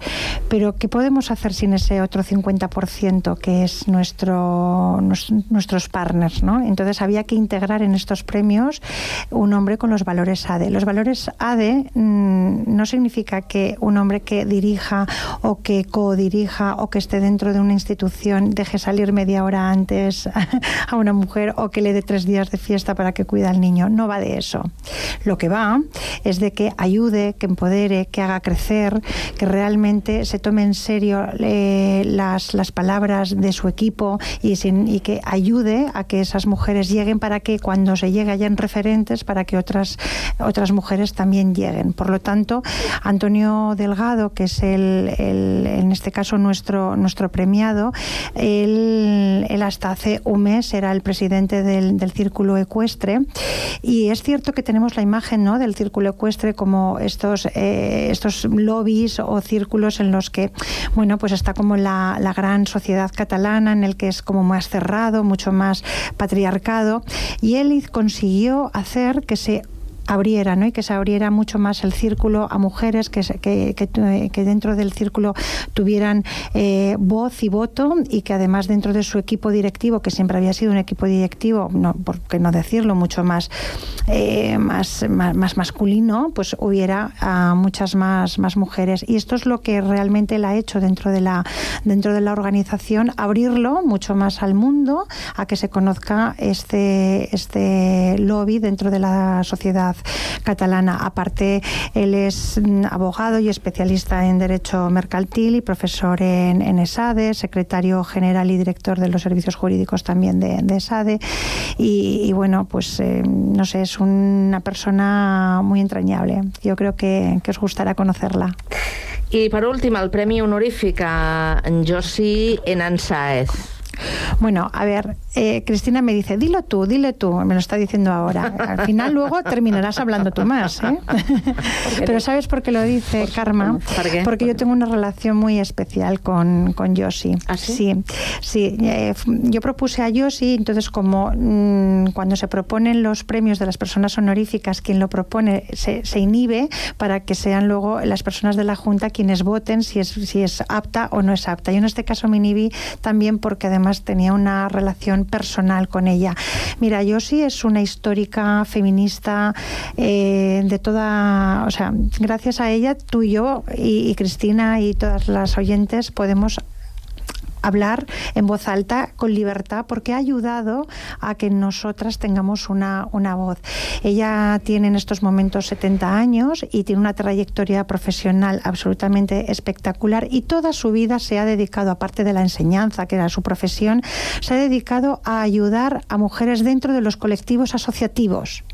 L: Pero ¿qué podemos hacer sin ese otro 50% que es nuestro, nuestros partners? ¿no? Entonces había que integrar en estos premios un hombre con los valores ADE. Los valores ADE Mm, no significa que un hombre que dirija o que codirija o que esté dentro de una institución deje salir media hora antes a una mujer o que le dé tres días de fiesta para que cuida al niño. No va de eso. Lo que va es de que ayude, que empodere, que haga crecer, que realmente se tome en serio eh, las, las palabras de su equipo y que ayude a que esas mujeres lleguen para que cuando se llegue hayan referentes para que otras, otras mujeres también lleguen. Por lo tanto, Antonio Delgado, que es el, en este caso nuestro, nuestro premiado, él, él, hasta hace un mes era el presidente del, del, Círculo Ecuestre y es cierto que tenemos la imagen ¿no? del Círculo Ecuestre como estos, eh, estos lobbies o círculos en los que, bueno, pues está como la, la gran sociedad catalana en el que es como más cerrado, mucho más patriarcado y él consiguió hacer que se abriera ¿no? y que se abriera mucho más el círculo a mujeres que, que, que, que dentro del círculo tuvieran eh, voz y voto y que además dentro de su equipo directivo, que siempre había sido un equipo directivo, no, por qué no decirlo, mucho más, eh, más, más, más, masculino, pues hubiera uh, muchas más, más mujeres. Y esto es lo que realmente él ha hecho dentro de, la, dentro de la organización, abrirlo mucho más al mundo, a que se conozca este, este lobby dentro de la sociedad catalana. Aparte, él es mm, abogado y especialista en Derecho Mercantil y profesor en, en ESADE, secretario general y director de los servicios jurídicos también de, de ESADE. Y, y, bueno, pues eh, no sé, es una persona muy entrañable. Yo creo que, que os gustará conocerla.
K: I per últim, el Premi Honorífic a Josi Enansaez.
L: Bueno, a ver, eh, Cristina me dice, dilo tú, dile tú, me lo está diciendo ahora. Al final luego terminarás hablando tú más. ¿eh? Pero ¿sabes por qué lo dice Karma? Porque yo tengo una relación muy especial con, con Yoshi.
K: ¿Ah, sí?
L: Sí, eh, yo propuse a Yoshi, entonces como mm, cuando se proponen los premios de las personas honoríficas, quien lo propone se, se inhibe para que sean luego las personas de la Junta quienes voten si es, si es apta o no es apta. Yo en este caso me inhibí también porque además tenía una relación personal con ella. Mira, Yoshi es una histórica feminista eh, de toda, o sea, gracias a ella tú y yo y Cristina y todas las oyentes podemos hablar en voz alta con libertad porque ha ayudado a que nosotras tengamos una, una voz. Ella tiene en estos momentos 70 años y tiene una trayectoria profesional absolutamente espectacular y toda su vida se ha dedicado, aparte de la enseñanza, que era su profesión, se ha dedicado a ayudar a mujeres dentro de los colectivos asociativos.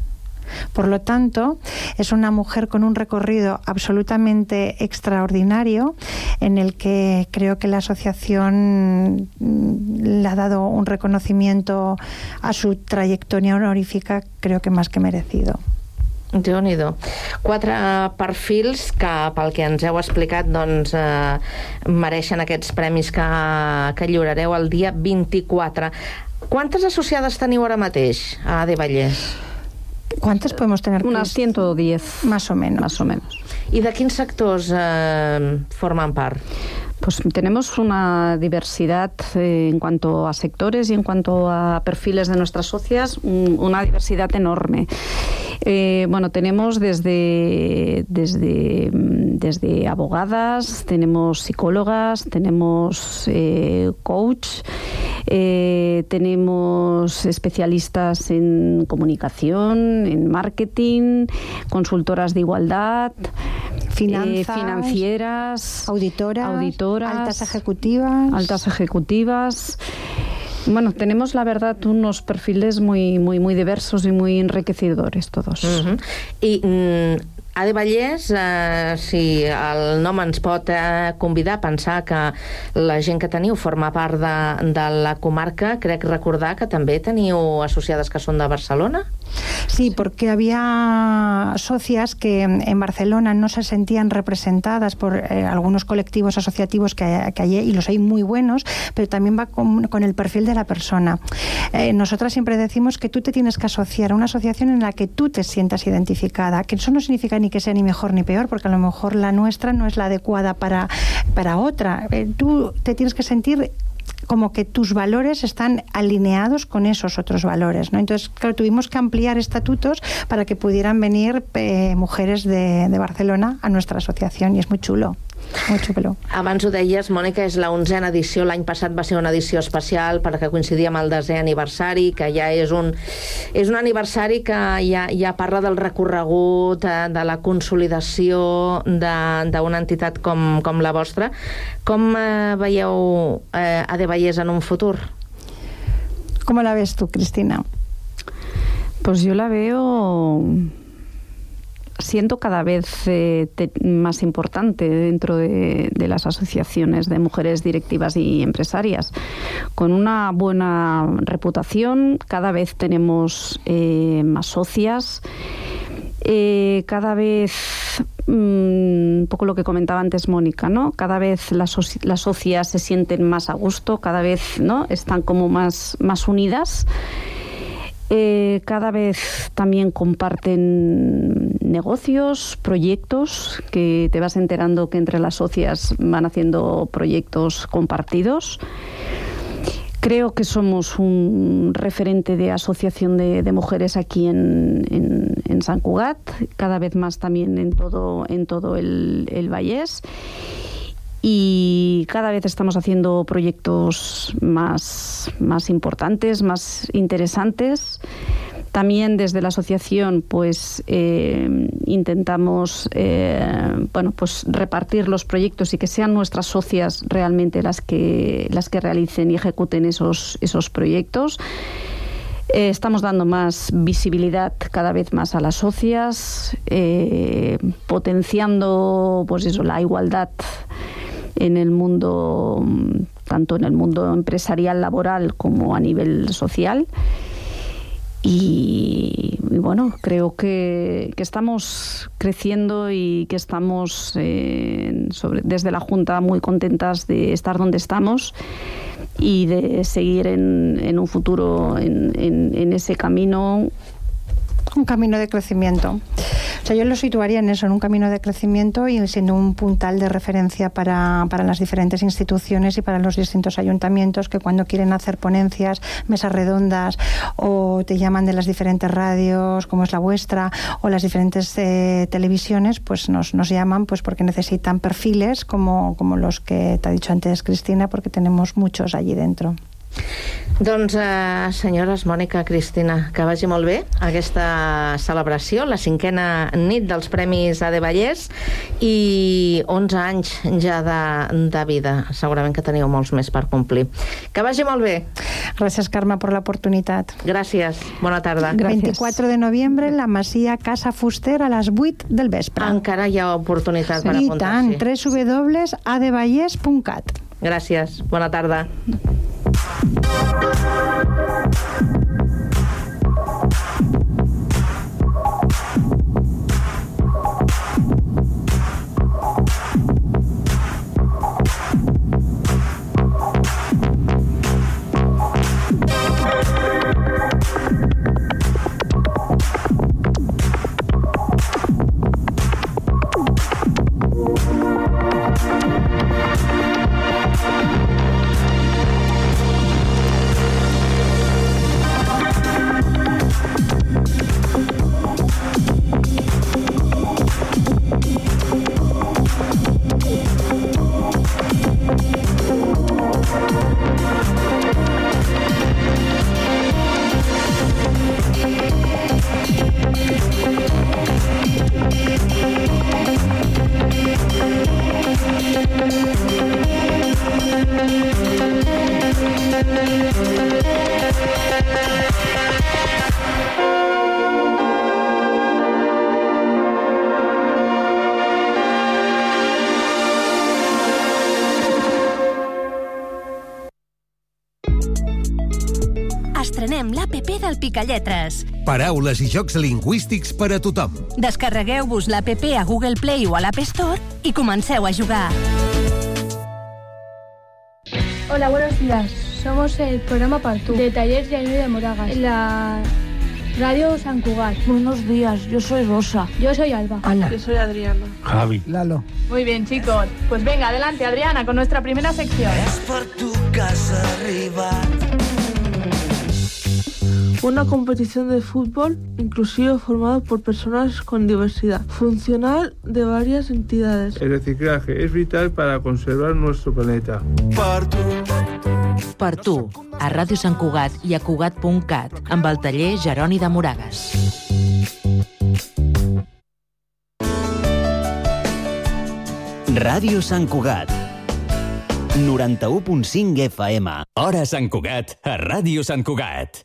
L: Por lo tanto, es una mujer con un recorrido absolutamente extraordinario en el que creo que la asociación mm, le ha dado un reconocimiento a su trayectoria honorífica, creo que más que merecido.
K: déu nhi Quatre perfils que, pel que ens heu explicat, doncs, eh, mereixen aquests premis que, que lliurareu el dia 24. Quantes associades teniu ara mateix a De Vallès?
L: ¿Cuántas podemos tener?
M: Unas 110.
L: Más o menos.
M: Más o menos.
K: I de quins sectors eh, formen part?
M: Pues tenemos una diversidad eh, en cuanto a sectores y en cuanto a perfiles de nuestras socias, un, una diversidad enorme. Eh, bueno, tenemos desde, desde, desde abogadas, tenemos psicólogas, tenemos eh, coach, eh, tenemos especialistas en comunicación, en marketing, consultoras de igualdad,
L: Finanzas,
M: financieras,
L: auditoras,
M: auditoras,
L: altas ejecutivas.
M: altas ejecutivas. Bueno, tenemos la verdad unos perfiles muy, muy, muy diversos y muy enriquecedores todos.
K: Uh -huh. I mm, a de Vallès, eh, si el nom ens pot eh, convidar a pensar que la gent que teniu forma part de, de la comarca, crec recordar que també teniu associades que són de Barcelona?
L: Sí, porque había socias que en Barcelona no se sentían representadas por eh, algunos colectivos asociativos que, que, hay, y los hay muy buenos, pero también va con, con el perfil de la persona. Eh, nosotras siempre decimos que tú te tienes que asociar a una asociación en la que tú te sientas identificada, que eso no significa ni que sea ni mejor ni peor, porque a lo mejor la nuestra no es la adecuada para, para otra. Eh, tú te tienes que sentir como que tus valores están alineados con esos otros valores. ¿no? Entonces, claro, tuvimos que ampliar estatutos para que pudieran venir eh, mujeres de, de Barcelona a nuestra asociación y es muy chulo. Molt xulo.
K: Abans ho deies, Mònica, és la onzena edició. L'any passat va ser una edició especial perquè coincidia amb el desè aniversari, que ja és un, és un aniversari que ja, ja parla del recorregut, de, eh, de la consolidació d'una entitat com, com la vostra. Com eh, veieu eh, a De Vallès en un futur?
L: Com la ves tu, Cristina?
M: Pues yo la veo siento cada vez eh, más importante dentro de, de, las asociaciones de mujeres directivas y empresarias. Con una buena reputación, cada vez tenemos eh, más socias. Eh, cada vez mm, un poco lo que comentaba antes Mónica, ¿no? Cada vez las, las socias se sienten más a gusto, cada vez ¿no? están como más, más unidas. Eh, cada vez también comparten negocios, proyectos, que te vas enterando que entre las socias van haciendo proyectos compartidos. Creo que somos un referente de asociación de, mujeres aquí en, en, en, San Cugat, cada vez más también en todo, en todo el, el Vallés y cada vez estamos haciendo proyectos más, más importantes, más interesantes. También desde la asociación, pues eh, intentamos, eh, bueno, pues repartir los proyectos y que sean nuestras socias realmente las que las que realicen y ejecuten esos esos proyectos. Eh, estamos dando más visibilidad cada vez más a las socias, eh, potenciando, pues eso, la igualdad en el mundo, tanto en el mundo empresarial, laboral, como a nivel social. Y, bueno, creo que, que, estamos creciendo y que estamos eh, desde la Junta muy contentas de estar donde estamos y de seguir en, en un futuro en, en, en ese camino
L: un camino de crecimiento. O sea, yo lo situaría en eso, en un camino de crecimiento y siendo un puntal de referencia para, para las diferentes instituciones y para los distintos ayuntamientos que cuando quieren hacer ponencias, mesas redondas o te llaman de las diferentes radios como es la vuestra o las diferentes eh, televisiones, pues nos, nos llaman pues porque necesitan perfiles como, como los que te ha dicho antes Cristina, porque tenemos muchos allí dentro.
K: Doncs, eh, senyores Mònica, Cristina, que vagi molt bé aquesta celebració, la cinquena nit dels Premis AD Vallès i 11 anys ja de, de vida. Segurament que teniu molts més per complir. Que vagi molt bé.
L: Gràcies, Carme, per l'oportunitat.
K: Gràcies. Bona tarda.
L: Gràcies. 24 de novembre, la Masia Casa Fuster a les 8 del vespre.
K: Encara hi ha oportunitat sí. per apuntar-s'hi.
L: I tant, www.advallès.cat.
K: Gràcies. Bona tarda.
N: l'APP del Picalletres.
O: Paraules i jocs lingüístics per a tothom.
N: Descarregueu-vos l'APP a Google Play o a l'App Store i comenceu a jugar.
P: Hola, buenos días. Somos el programa Partú de Talleres de de Moragas, en la radio San Cugat.
Q: Buenos días, yo soy Rosa.
P: Yo soy Alba.
Q: Ana.
R: Yo soy Adriana.
O: Javi.
Q: Lalo.
R: Muy bien, chicos. Pues venga, adelante, Adriana, con nuestra primera sección.
S: Es por tu casa arriba.
T: Una competición de fútbol inclusivo formado por personas con diversidad funcional de varias entidades.
U: El reciclaje es vital para conservar nuestro planeta.
V: Per tu. Per tu, a Ràdio Sant Cugat i a Cugat.cat, amb el taller Jeroni de Moragas.
C: Ràdio Sant Cugat. 91.5 FM.
D: Hora Sant Cugat, a Ràdio Sant Cugat.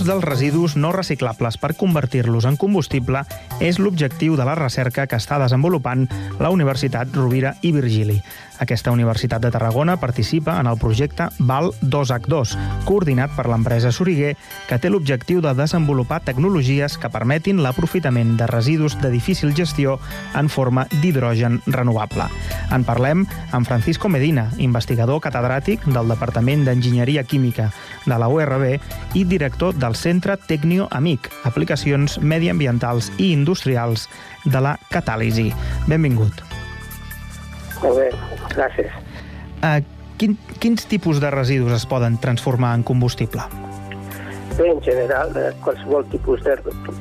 E: L'ús dels residus no reciclables per convertir-los en combustible és l'objectiu de la recerca que està desenvolupant la Universitat Rovira i Virgili. Aquesta Universitat de Tarragona participa en el projecte VAL 2H2, coordinat per l'empresa Soriguer, que té l'objectiu de desenvolupar tecnologies que permetin l'aprofitament de residus de difícil gestió en forma d'hidrogen renovable. En parlem amb Francisco Medina, investigador catedràtic del Departament d'Enginyeria Química de la URB i director del Centre Tecnio Amic, aplicacions mediambientals i industrials de la catàlisi. Benvingut.
W: Molt bé, gràcies.
E: Uh, quin, quins tipus de residus es poden transformar en combustible?
W: Bé, en general, eh, qualsevol tipus de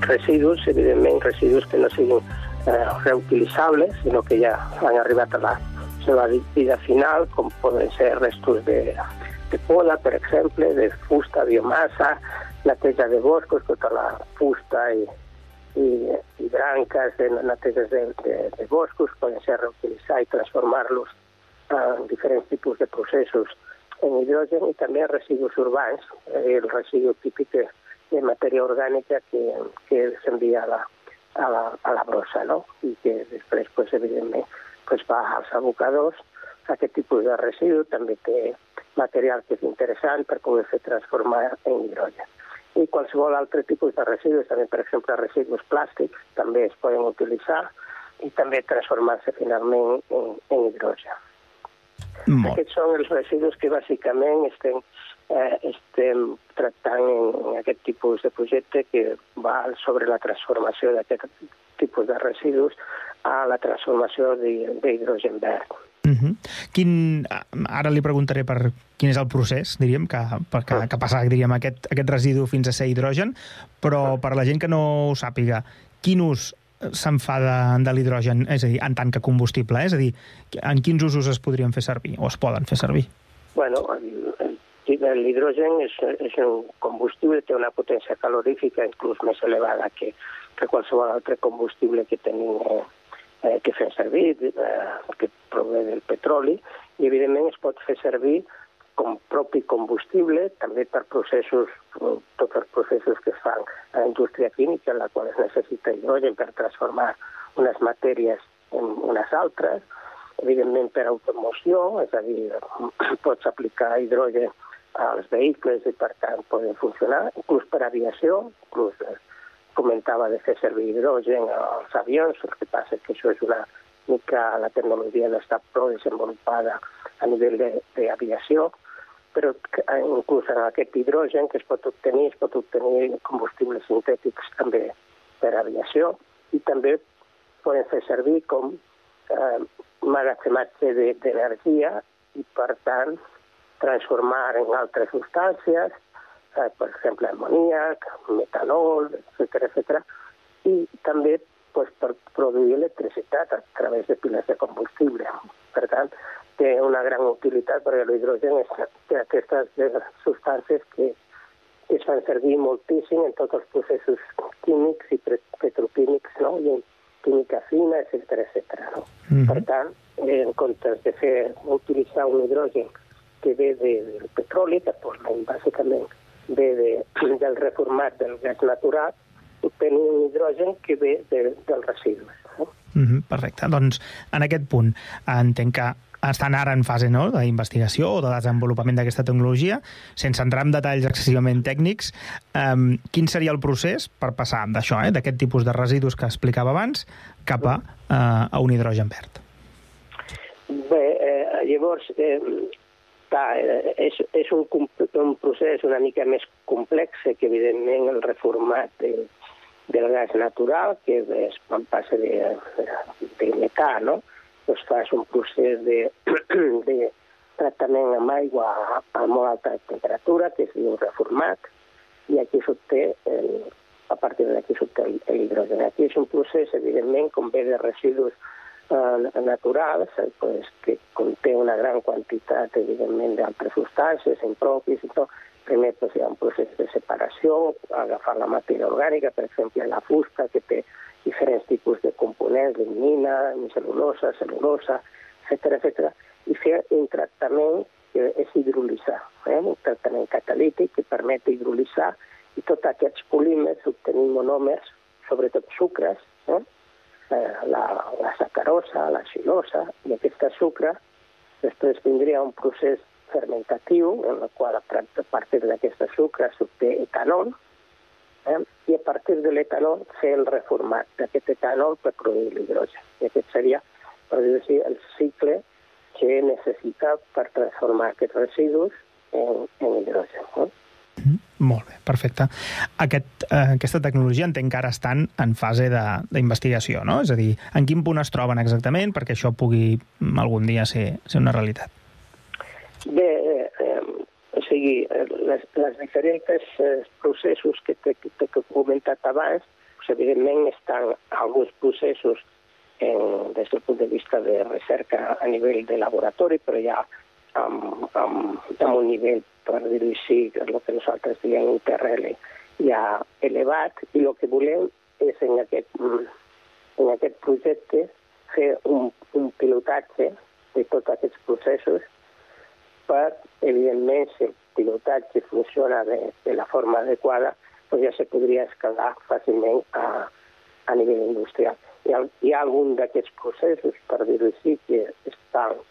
W: residus, evidentment residus que no siguin eh, reutilitzables, sinó que ja han arribat a la seva vida final, com poden ser restos de, de poda, per exemple, de fusta, biomassa, neteja de boscos, tota la fusta i, i, i branques de neteges de, de, de boscos poden ser reutilitzar i transformar-los en diferents tipus de processos en hidrogen i també residus urbans, el residu típic de, de matèria orgànica que, que s'envia a a la, a la brossa, no? I que després, pues, evidentment, pues, va als abocadors. Aquest tipus de residu també té material que és interessant per poder fer transformar en hidrogen. I qualsevol altre tipus de residus, també, per exemple, residus plàstics, també es poden utilitzar i també transformar-se finalment en, en hidrogen.
E: Molt.
W: Aquests són els residus que bàsicament estem, eh, estem tractant en, en aquest tipus de projecte que va sobre la transformació d'aquest tipus de residus a la transformació de- d'hidrogen verd.
E: Uh -huh. Quin, ara li preguntaré per quin és el procés, diríem, que, per, que, que passa diríem, aquest, aquest residu fins a ser hidrogen, però per la gent que no ho sàpiga, quin ús se'n fa de, de l'hidrogen, és a dir, en tant que combustible, eh? és a dir, en quins usos es podrien fer servir, o es poden fer servir?
W: Bueno, l'hidrogen és, és un combustible, té una potència calorífica inclús més elevada que, que qualsevol altre combustible que tenim eh, eh, que fem servir, eh, que prové del petroli, i evidentment es pot fer servir com propi combustible, també per processos, eh, tots els processos que es fan a la indústria química, en la qual es necessita hidrogen per transformar unes matèries en unes altres, evidentment per automoció, és a dir, pots aplicar hidrogen als vehicles i per tant poden funcionar, inclús per aviació, inclús eh, comentava de fer servir hidrogen als avions, el que passa és que això és una mica, la tecnologia no està prou desenvolupada a nivell d'aviació, però eh, inclús en aquest hidrogen que es pot obtenir, es pot obtenir combustibles sintètics també per aviació i també poden fer servir com eh, magatzematge de- d'energia i, per tant, transformar en altres substàncies, eh, per exemple, amoníac, metanol, etc etc. i també pues, per produir electricitat a través de piles de combustible. Per tant, té una gran utilitat perquè l'hidrogen té aquestes substàncies que, que es fan servir moltíssim en tots els processos químics i petroquímics, no? i en química fina, etc etc. No? Per tant, en comptes de fer utilitzar un hidrogen que ve de, del petroli, que actualment bàsicament ve de, del reformat del gas natural, obtenir un hidrogen que ve de, dels residus. No?
E: Uh -huh, perfecte. Doncs en aquest punt entenc que estan ara en fase no, d'investigació o de desenvolupament d'aquesta tecnologia, sense entrar en detalls excessivament tècnics, um, quin seria el procés per passar d'això, eh, d'aquest tipus de residus que explicava abans, cap a, uh, a un hidrogen verd?
W: Bé, eh, llavors, eh, clar, eh, és, és un, un procés una mica més complex que, evidentment, el reformat de, del gas natural, que és quan passa de, de metà, no? Doncs fas un procés de, de tractament amb aigua a, a molt alta temperatura, que es diu reformat, i aquí s'obté a partir d'aquí s'obté el, el hidrogen. Aquí és un procés, evidentment, com ve de residus eh, naturals, eh, pues, que conté una gran quantitat, evidentment, d'altres substàncies, impropis i tot. Primer pues, hi ha un procés de separació, agafar la matèria orgànica, per exemple, la fusta, que té diferents tipus de components, lignina, cel·lulosa, cel·lulosa, etc etc. i fer un tractament que és hidrolitzar, eh? un tractament catalític que permet hidrolitzar i tots aquests polímers obtenir monòmers, sobretot sucres, eh? Eh, la, la sacarosa, la xilosa, i aquest sucre després vindria un procés fermentatiu en el qual a part- a partir d'aquesta sucre s'obté etanol eh? i a partir de l'etanol fer el reformat d'aquest etanol per produir l'hidrogen. I aquest seria, per així, el cicle que necessita per transformar aquests residus en, en hidrogen. No?
E: Molt bé, perfecte. Aquest, eh, aquesta tecnologia entenc que ara estan en fase d'investigació, no? És a dir, en quin punt es troben exactament perquè això pugui mm, algun dia ser, ser una realitat?
W: Bé, eh, eh, o sigui, eh, les, les diferents eh, processos que t'he comentat abans, pues, evidentment estan alguns processos en, des del punt de vista de recerca a nivell de laboratori, però hi ha amb, amb, amb un nivell, per dir-ho així, el que nosaltres diem IPRL, ja elevat, i el que volem és en aquest, en aquest projecte fer un, un pilotatge de tots aquests processos per, evidentment, si el pilotatge funciona de, de la forma adequada, doncs ja se podria escalar fàcilment a, a nivell industrial. Hi ha, hi ha algun d'aquests processos, per dir-ho així, que estan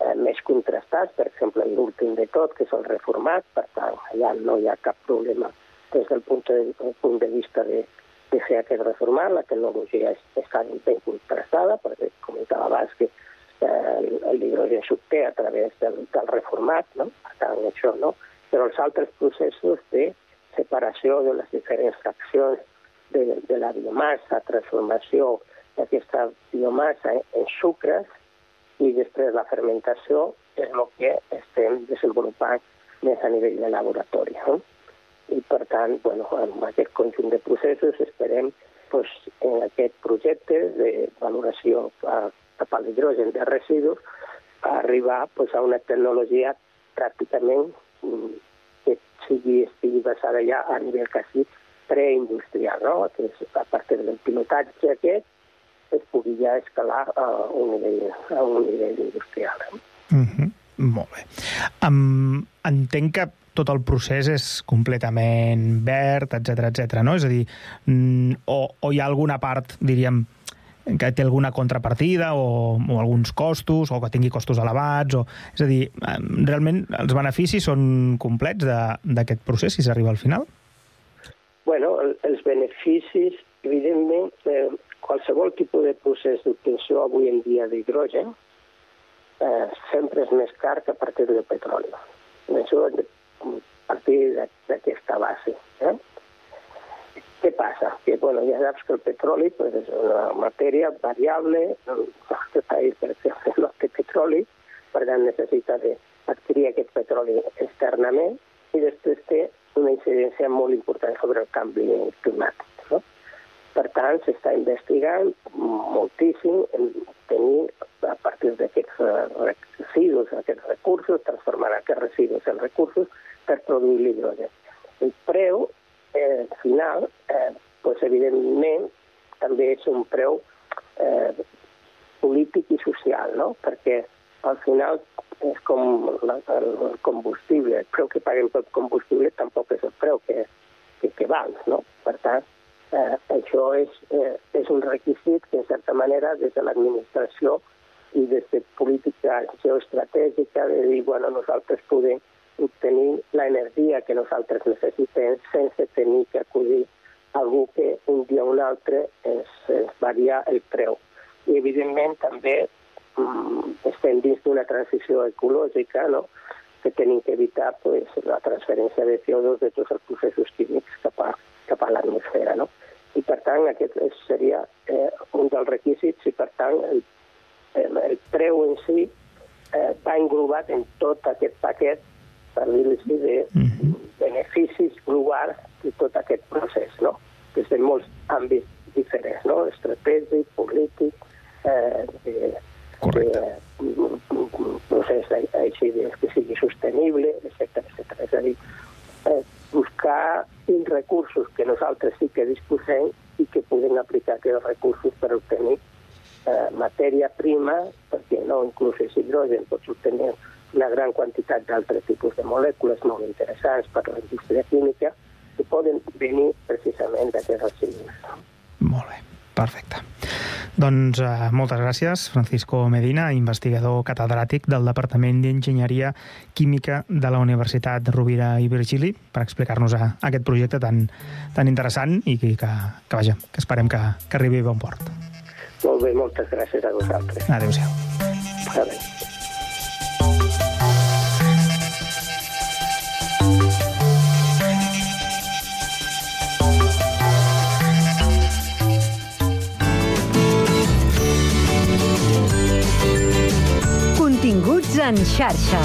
W: eh, més contrastats, per exemple, l'últim de tot, que és el reformat, per tant, allà no hi ha cap problema des del punt de, del punt de vista de, de fer aquest reformat, la tecnologia és, està ben contrastada, perquè comentava abans que eh, l'hidrogen s'obté a través del, del reformat, no? per tant, això no, però els altres processos de separació de les diferents fraccions de, de la biomassa, transformació d'aquesta biomassa en, en sucres i després la fermentació és el que estem desenvolupant més a nivell de laboratori. No? I per tant, bueno, amb aquest conjunt de processos esperem pues, en aquest projecte de valoració a, cap a l'hidrogen de residus arribar pues, a una tecnologia pràcticament mm, que sigui, estigui basada ja a nivell quasi preindustrial, no? que és a partir del pilotatge aquest es pugui ja escalar a un nivell, a un nivell industrial.
E: Mm -hmm. Molt bé. Um, entenc que tot el procés és completament verd, etc etc. no? És a dir, mm, o, o hi ha alguna part, diríem, que té alguna contrapartida o, o alguns costos o que tingui costos elevats o, és a dir, realment els beneficis són complets d'aquest procés si s'arriba al final?
W: Bueno, els beneficis, evidentment, eh, qualsevol tipus de procés d'obtenció avui en dia d'hidrogen eh, sempre és més car que a partir del petroli. Això a partir d'aquesta base. Eh? Què passa? Que, bueno, ja saps que el petroli pues, és una matèria variable, el nostre país, per exemple, no té petroli, per tant necessita d'adquirir aquest petroli externament i després té una incidència molt important sobre el canvi climàtic. Per tant, s'està investigant moltíssim en tenir, a partir d'aquests residus, aquests recursos, transformar aquests residus en recursos per produir l'hidrogen. El preu eh, final, eh, pues, evidentment, també és un preu eh, polític i social, no? perquè al final és com la, el combustible, el preu que paguem pel combustible tampoc és el preu que, que, que val, no? Per tant, eh, això és, eh, és un requisit que, en certa manera, des de l'administració i des de política geoestratègica, de dir, bueno, nosaltres podem obtenir l'energia que nosaltres necessitem sense tenir que acudir algú que un dia o un altre ens, ens varia el preu. I, evidentment, també mm, estem dins d'una transició ecològica, no?, que tenim que evitar pues, la transferència de CO2 de tots els processos químics cap a, cap a l'atmosfera. No? I per tant aquest seria eh, un dels requisits i per tant el, el, el preu en si eh, va englobat en tot aquest paquet per dir-ho així, de beneficis globals de tot aquest procés, no? des de molts àmbits diferents, no? estratègic, polític, eh, de,
E: Correcte.
W: de, procés així de, que sigui sostenible, etc etc. És a dir, eh, buscar uns recursos que nosaltres sí que disposem i que podem aplicar aquests recursos per obtenir eh, matèria prima, perquè no inclús és hidrogen, pots obtenir una gran quantitat d'altres tipus de molècules molt interessants per a la indústria química que poden venir precisament d'aquests residus.
E: Molt bé, perfecte. Doncs eh, moltes gràcies, Francisco Medina, investigador catedràtic del Departament d'Enginyeria Química de la Universitat Rovira i Virgili, per explicar-nos a aquest projecte tan, tan interessant i que, que, que, vaja, que esperem que, que arribi a bon port.
W: Molt bé, moltes gràcies a vosaltres.
E: Adéu-siau.
W: Adéu.
X: Continguts en xarxa.